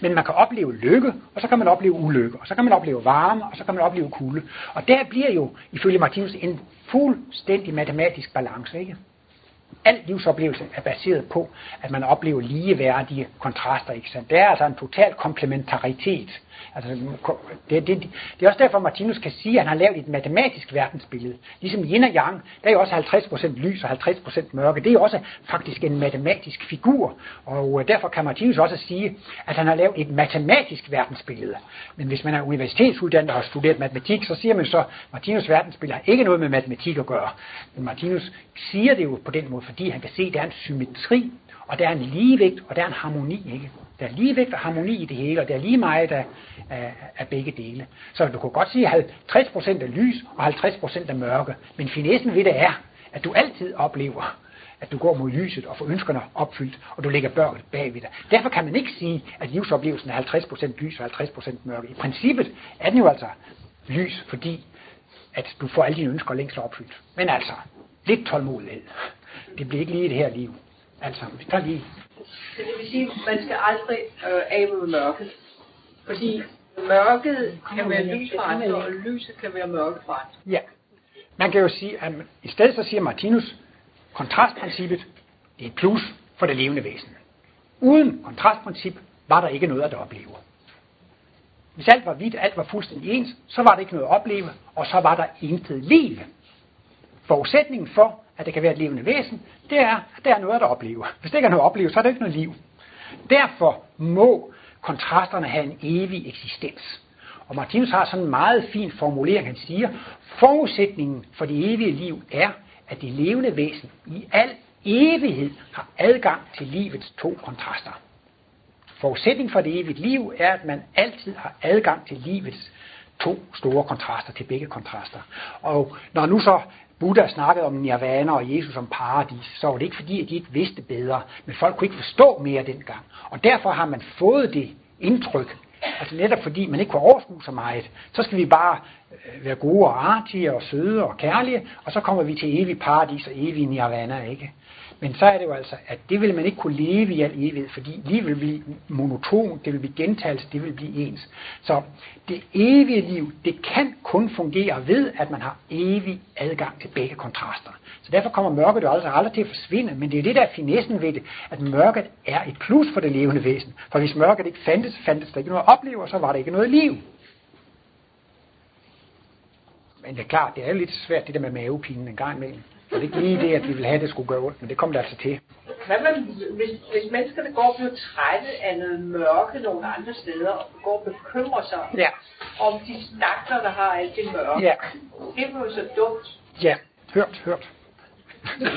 Men man kan opleve lykke, og så kan man opleve ulykke, og så kan man opleve varme, og så kan man opleve kulde. Og der bliver jo, ifølge Martinus, en fuldstændig matematisk balance. Ikke? Al livsoplevelse er baseret på, at man oplever ligeværdige kontraster. Ikke sandt? der er altså en total komplementaritet Altså, det, det, det er også derfor, Martinus kan sige, at han har lavet et matematisk verdensbillede. Ligesom yin og yang, der er jo også 50% lys og 50% mørke. Det er jo også faktisk en matematisk figur. Og øh, derfor kan Martinus også sige, at han har lavet et matematisk verdensbillede. Men hvis man er universitetsuddannet og har studeret matematik, så siger man så, at Martinus verdensbillede har ikke noget med matematik at gøre. Men Martinus siger det jo på den måde, fordi han kan se, at der er en symmetri og der er en ligevægt, og der er en harmoni, ikke? Der er ligevægt og harmoni i det hele, og der er lige meget af, af, af begge dele. Så du kan godt sige, at 50% er lys og 50% er mørke. Men finessen ved det er, at du altid oplever, at du går mod lyset og får ønskerne opfyldt, og du lægger børn bagved dig. Derfor kan man ikke sige, at livsoplevelsen er 50% lys og 50% mørke. I princippet er den jo altså lys, fordi at du får alle dine ønsker længst opfyldt. Men altså, lidt tålmodighed. Det bliver ikke lige det her liv. Altså, vi tager lige. Så det vil sige, at man skal aldrig øh, af med mørket. Fordi mørket kan være lys for andre, og lyset kan være mørke for andre. Ja. Man kan jo sige, at i stedet så siger Martinus, kontrastprincippet det er et plus for det levende væsen. Uden kontrastprincip var der ikke noget at opleve. Hvis alt var hvidt, alt var fuldstændig ens, så var der ikke noget at opleve, og så var der intet liv. Forudsætningen for, at det kan være et levende væsen, det er, at der er noget at opleve. Hvis det ikke er noget at opleve, så er det ikke noget liv. Derfor må kontrasterne have en evig eksistens. Og Martinus har sådan en meget fin formulering, han siger, forudsætningen for det evige liv er, at det levende væsen i al evighed har adgang til livets to kontraster. forudsætning for det evige liv er, at man altid har adgang til livets to store kontraster, til begge kontraster. Og når nu så Buddha snakkede om nirvana og Jesus om paradis, så var det ikke fordi, at de ikke vidste bedre, men folk kunne ikke forstå mere dengang. Og derfor har man fået det indtryk, altså netop fordi man ikke kunne overskue så meget, så skal vi bare øh, være gode og artige og søde og kærlige, og så kommer vi til evig paradis og evig nirvana, ikke? Men så er det jo altså, at det vil man ikke kunne leve i al evighed, fordi livet vil blive monoton, det vil blive gentagelse, det vil blive ens. Så det evige liv, det kan kun fungere ved, at man har evig adgang til begge kontraster. Så derfor kommer mørket jo aldrig, aldrig til at forsvinde, men det er det, der er finessen ved det, at mørket er et plus for det levende væsen. For hvis mørket ikke fandtes, fandtes der ikke noget at opleve, så var der ikke noget liv. Men det er klart, det er lidt svært det der med mavepinen en gang imellem. Det er ikke lige det, at vi vil have, at det skulle gøre ondt, men det kommer der altså til. Hvad man, hvis, hvis menneskerne går og bliver trætte af noget mørke nogle andre steder, og går og bekymrer sig Ja, om de stakler, der har alt det mørke, ja, det er jo så dumt. ja. Hørt, hørt.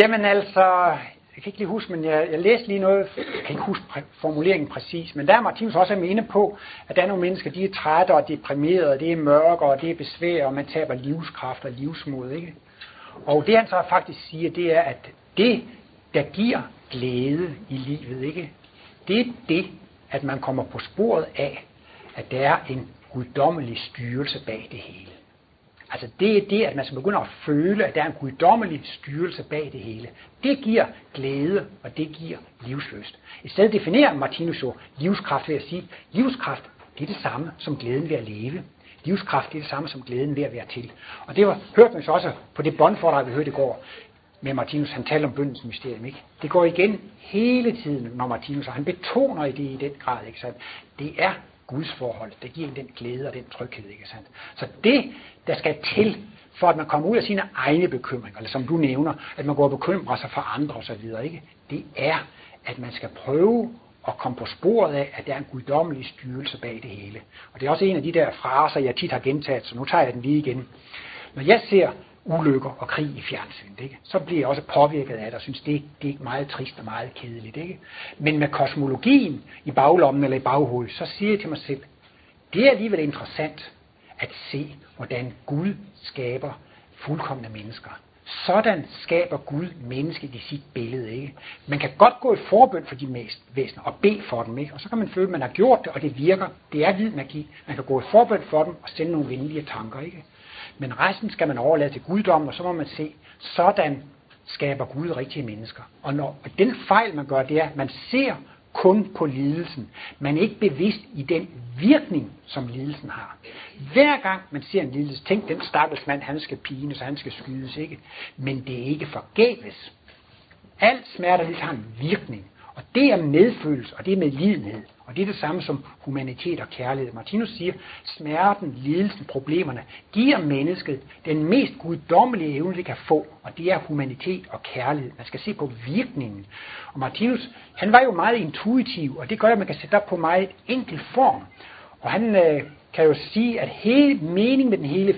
Jamen altså, jeg kan ikke lige huske, men jeg, jeg læste lige noget, jeg kan ikke huske præ- formuleringen præcis, men der er Martinus også inde på, at der er nogle mennesker, de er trætte og deprimerede, det er mørke, og det er besvær, og man taber livskraft og livsmod, ikke? Og det han så faktisk siger, det er, at det, der giver glæde i livet, ikke? Det er det, at man kommer på sporet af, at der er en guddommelig styrelse bag det hele. Altså det er det, at man skal begynde at føle, at der er en guddommelig styrelse bag det hele. Det giver glæde, og det giver livsløst. I stedet definerer Martinus jo livskraft ved at sige, livskraft det er det samme som glæden ved at leve. Livskraft det er det samme som glæden ved at være til. Og det var, hørte man så også på det båndfordrag, vi hørte i går, med Martinus, han taler om bøndens mysterium, ikke? Det går igen hele tiden, når Martinus, og han betoner i det i den grad, ikke Så Det er Guds forhold, Det giver en den glæde og den tryghed, ikke sandt? Så det, der skal til, for at man kommer ud af sine egne bekymringer, eller som du nævner, at man går og bekymrer sig for andre osv., ikke? Det er, at man skal prøve at komme på sporet af, at der er en guddommelig styrelse bag det hele. Og det er også en af de der fraser, jeg tit har gentaget, så nu tager jeg den lige igen. Når jeg ser ulykker og krig i fjernsynet, ikke? så bliver jeg også påvirket af det, og synes, det, det er meget trist og meget kedeligt. Ikke? Men med kosmologien i baglommen eller i baghovedet, så siger jeg til mig selv, det er alligevel interessant at se, hvordan Gud skaber fuldkommende mennesker. Sådan skaber Gud mennesket i sit billede. Ikke? Man kan godt gå i forbøn for de mest væsener og bede for dem, ikke? og så kan man føle, at man har gjort det, og det virker. Det er hvid magi. Man kan gå i forbøn for dem og sende nogle venlige tanker. Ikke? Men resten skal man overlade til guddommen, og så må man se, sådan skaber Gud rigtige mennesker. Og, når, og den fejl, man gør, det er, at man ser kun på lidelsen. Man er ikke bevidst i den virkning, som lidelsen har. Hver gang man ser en lidelse, tænk den stakkels mand, han skal pines, så han skal skydes, ikke? Men det er ikke forgæves. Alt smerte har en virkning. Og det er medfølelse, og det er medlidenhed. Og det er det samme som humanitet og kærlighed. Martinus siger, smerten, lidelsen, problemerne giver mennesket den mest guddommelige evne, det kan få, og det er humanitet og kærlighed. Man skal se på virkningen. Og Martinus, han var jo meget intuitiv, og det gør, at man kan sætte op på meget enkel form. Og han øh, kan jo sige, at hele meningen med den hele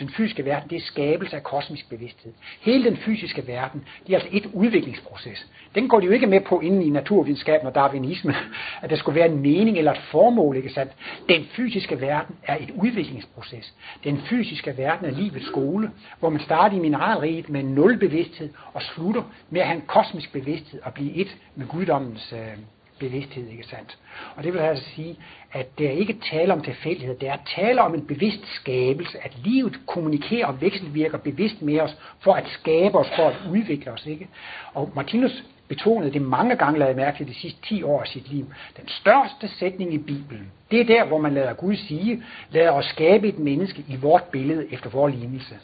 den fysiske verden, det er skabelse af kosmisk bevidsthed. Hele den fysiske verden, det er altså et udviklingsproces. Den går de jo ikke med på inden i naturvidenskaben og darwinisme, at der skulle være en mening eller et formål, ikke sandt? Den fysiske verden er et udviklingsproces. Den fysiske verden er livets skole, hvor man starter i mineralriget med nul bevidsthed og slutter med at have en kosmisk bevidsthed og blive et med guddommens øh, bevidsthed, ikke sandt? Og det vil altså sige, at det er ikke tale om tilfældighed, det er tale om en bevidst skabelse, at livet kommunikerer og vekselvirker bevidst med os, for at skabe os, for at udvikle os, ikke? Og Martinus betonede det mange gange, lader mærke til de sidste 10 år af sit liv. Den største sætning i Bibelen, det er der, hvor man lader Gud sige, lad os skabe et menneske i vort billede efter vores lignelse.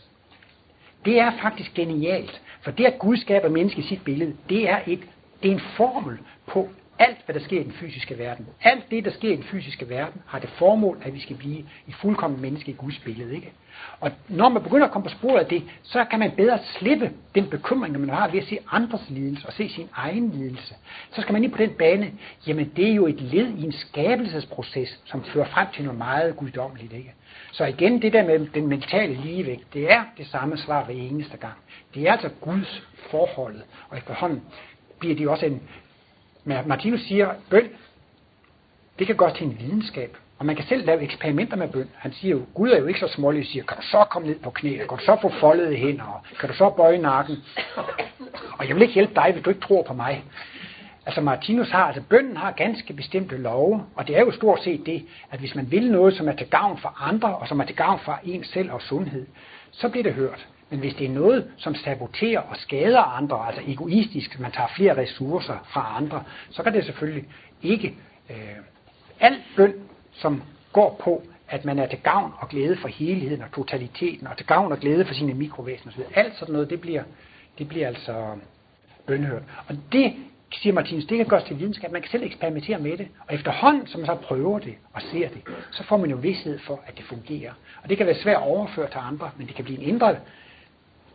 Det er faktisk genialt, for det at Gud skaber menneske i sit billede, det er, et, det er en formel på alt, hvad der sker i den fysiske verden. Alt det, der sker i den fysiske verden, har det formål, at vi skal blive i fuldkommen menneske i Guds billede. Ikke? Og når man begynder at komme på sporet af det, så kan man bedre slippe den bekymring, man har ved at se andres lidelse og se sin egen lidelse. Så skal man ind på den bane, jamen det er jo et led i en skabelsesproces, som fører frem til noget meget guddommeligt. Ikke? Så igen, det der med den mentale ligevægt, det er det samme svar hver eneste gang. Det er altså Guds forholdet, og efterhånden bliver det også en Martinus siger, bøn, det kan gøres til en videnskab. Og man kan selv lave eksperimenter med bøn. Han siger jo, Gud er jo ikke så smålig, siger, kan du så komme ned på knæ, kan du så få foldede hænder, kan du så bøje nakken? Og jeg vil ikke hjælpe dig, hvis du ikke tror på mig. Altså Martinus har, altså bønden har ganske bestemte love, og det er jo stort set det, at hvis man vil noget, som er til gavn for andre, og som er til gavn for en selv og sundhed, så bliver det hørt. Men hvis det er noget, som saboterer og skader andre, altså egoistisk, man tager flere ressourcer fra andre, så kan det selvfølgelig ikke. Øh, alt bøn, som går på, at man er til gavn og glæde for helheden og totaliteten, og til gavn og glæde for sine mikrovæsener osv., alt sådan noget, det bliver, det bliver altså bønhørt. Og det siger Martinus, det kan gøres til videnskab. Man kan selv eksperimentere med det. Og efterhånden, som man så prøver det og ser det, så får man jo vidshed for, at det fungerer. Og det kan være svært at overføre til andre, men det kan blive en indre,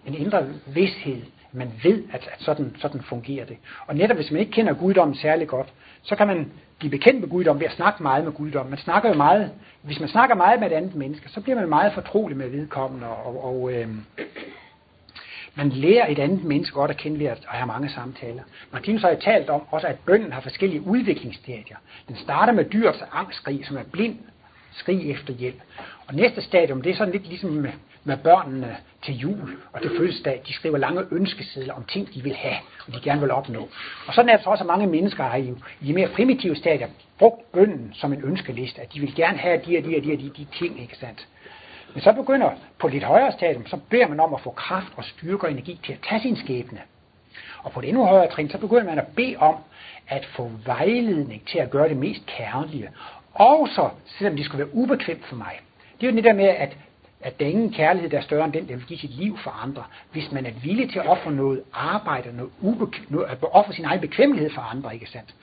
en indre vidshed. Man ved, at, at sådan, sådan fungerer det. Og netop hvis man ikke kender guddommen særlig godt, så kan man blive bekendt med guddommen ved at snakke meget med guddommen. Man snakker jo meget, hvis man snakker meget med et andet menneske, så bliver man meget fortrolig med vedkommende, og, og øh, man lærer et andet menneske godt at kende ved at have mange samtaler. Martinus har jo talt om også, at bønden har forskellige udviklingsstadier. Den starter med dyrets angstskrig, som er blind skrig efter hjælp. Og næste stadium, det er sådan lidt ligesom med, med børnene til jul og til fødselsdag. De skriver lange ønskesedler om ting, de vil have, og de gerne vil opnå. Og sådan er det så også, at mange mennesker har jo i de mere primitive stadier brugt bønden som en ønskeliste, at de vil gerne have de og de og de og de, de ting, ikke sandt? Men så begynder på lidt højere stadium, så beder man om at få kraft og styrke og energi til at tage sin skæbne. Og på et endnu højere trin, så begynder man at bede om at få vejledning til at gøre det mest kærlige. Også selvom det skulle være ubekvemt for mig. Det er jo det der med, at, at der er ingen kærlighed, der er større end den, der vil give sit liv for andre. Hvis man er villig til at ofre noget arbejde, noget, ubek- noget at ofre sin egen bekvemmelighed for andre, ikke sandt?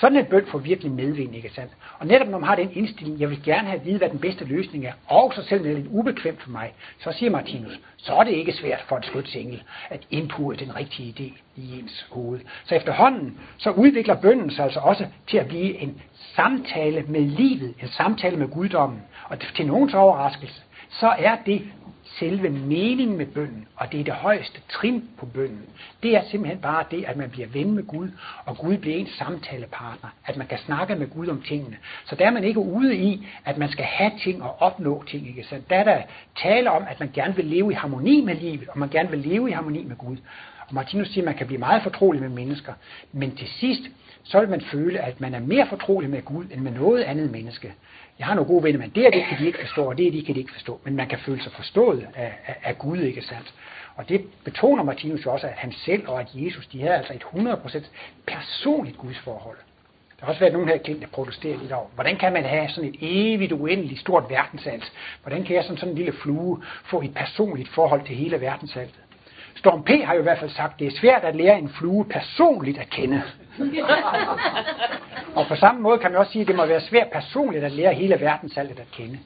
Sådan en bøn får virkelig medvind, ikke sandt? Og netop når man har den indstilling, jeg vil gerne have at vide, hvad den bedste løsning er, og så selv det er lidt ubekvemt for mig, så siger Martinus, så er det ikke svært for en skytsengel at indpure den rigtige idé i ens hoved. Så efterhånden, så udvikler bønnen sig altså også til at blive en samtale med livet, en samtale med guddommen. Og til nogens overraskelse, så er det selve meningen med bønden, og det er det højeste trin på bønden, det er simpelthen bare det, at man bliver ven med Gud, og Gud bliver ens samtalepartner, at man kan snakke med Gud om tingene. Så der er man ikke ude i, at man skal have ting og opnå ting, ikke Så Der er der tale om, at man gerne vil leve i harmoni med livet, og man gerne vil leve i harmoni med Gud. Og Martinus siger, at man kan blive meget fortrolig med mennesker, men til sidst, så vil man føle, at man er mere fortrolig med Gud, end med noget andet menneske. Jeg har nogle gode venner, men det og det kan de ikke forstå, og det og det kan de ikke forstå. Men man kan føle sig forstået af, af, af Gud, ikke sandt? Og det betoner Martinus jo også, at han selv og at Jesus, de havde altså et 100% personligt gudsforhold. Der har også været nogen her kendt, der protesterer lidt over, hvordan kan man have sådan et evigt, uendeligt stort verdensalt? Hvordan kan jeg som sådan en lille flue få et personligt forhold til hele verdensaltet? Storm P. har jo i hvert fald sagt, at det er svært at lære en flue personligt at kende. og på samme måde kan man også sige, at det må være svært personligt at lære hele verdensaltet at kende.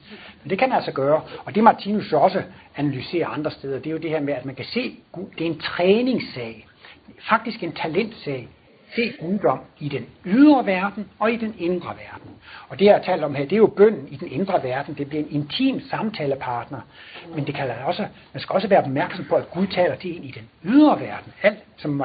Men det kan man altså gøre. Og det Martinus jo også analyserer andre steder, det er jo det her med, at man kan se, det er en træningssag. Faktisk en talentsag se guddom i den ydre verden og i den indre verden. Og det, jeg har talt om her, det er jo bønden i den indre verden. Det bliver en intim samtalepartner. Men det kan også, man skal også være opmærksom på, at Gud taler til en i den ydre verden. Alt, som,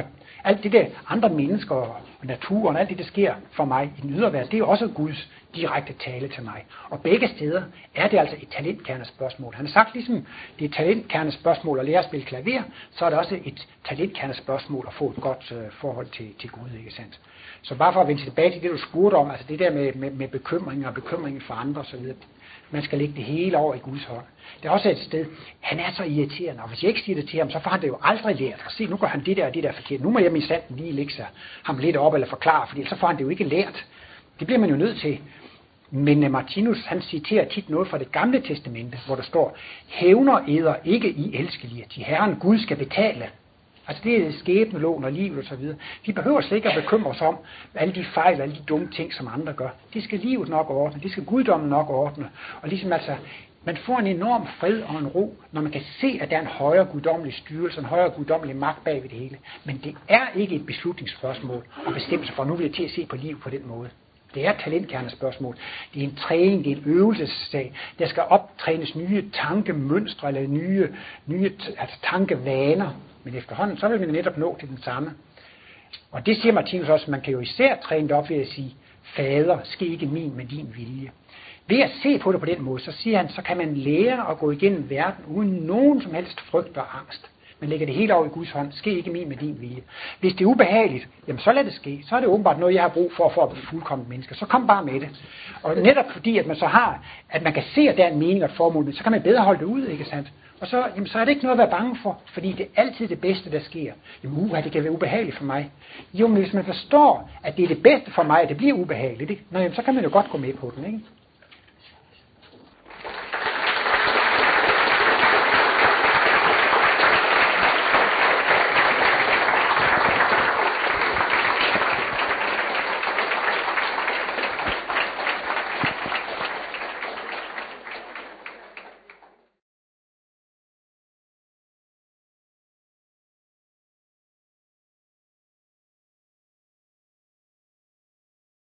alt det der andre mennesker og naturen, alt det, der sker for mig i den ydre verden, det er også Guds direkte tale til mig. Og begge steder er det altså et talentkernespørgsmål. Han har sagt, ligesom det er et talentkernespørgsmål at lære at spille klaver, så er det også et talentkernespørgsmål at få et godt øh, forhold til, til Gud, ikke sandt? Så bare for at vende tilbage til det, du spurgte om, altså det der med, med, med bekymringer og bekymringen for andre osv., man skal lægge det hele over i Guds hånd. Det er også et sted, han er så irriterende, og hvis jeg ikke siger det til ham, så får han det jo aldrig lært. Og se, nu gør han det der og det der forkert. Nu må jeg min sanden lige lægge sig ham lidt op eller forklare, for så får han det jo ikke lært. Det bliver man jo nødt til. Men øh, Martinus, han citerer tit noget fra det gamle testamente, hvor der står, hævner æder ikke i elskelige, til herren Gud skal betale. Altså det er skæbnelån og liv og så videre. Vi behøver slet ikke at bekymre os om alle de fejl og alle de dumme ting, som andre gør. Det skal livet nok ordne, det skal guddommen nok ordne. Og ligesom altså, man får en enorm fred og en ro, når man kan se, at der er en højere guddommelig styrelse, en højere guddommelig magt bag ved det hele. Men det er ikke et beslutningsspørgsmål at bestemme sig for, nu vil jeg til at se på livet på den måde. Det er talentkernespørgsmål. Det er en træning, det er en øvelsessag. Der skal optrænes nye tankemønstre eller nye, nye altså tankevaner. Men efterhånden, så vil man netop nå til den samme Og det siger Martinus også, man kan jo især træne det op ved at sige, fader, ske ikke min, men din vilje. Ved at se på det på den måde, så siger han, så kan man lære at gå igennem verden uden nogen som helst frygt og angst. Man lægger det hele over i Guds hånd. Ske ikke min med din vilje. Hvis det er ubehageligt, jamen så lad det ske. Så er det åbenbart noget, jeg har brug for, for at blive fuldkommen menneske. Så kom bare med det. Og netop fordi, at man så har, at man kan se, at der er en mening og et formål, så kan man bedre holde det ud, ikke sandt? Og så, jamen, så er det ikke noget at være bange for, fordi det er altid det bedste, der sker. Jamen, uha, det kan være ubehageligt for mig. Jo, men hvis man forstår, at det er det bedste for mig, at det bliver ubehageligt, ikke? Nå, jamen, så kan man jo godt gå med på den, ikke?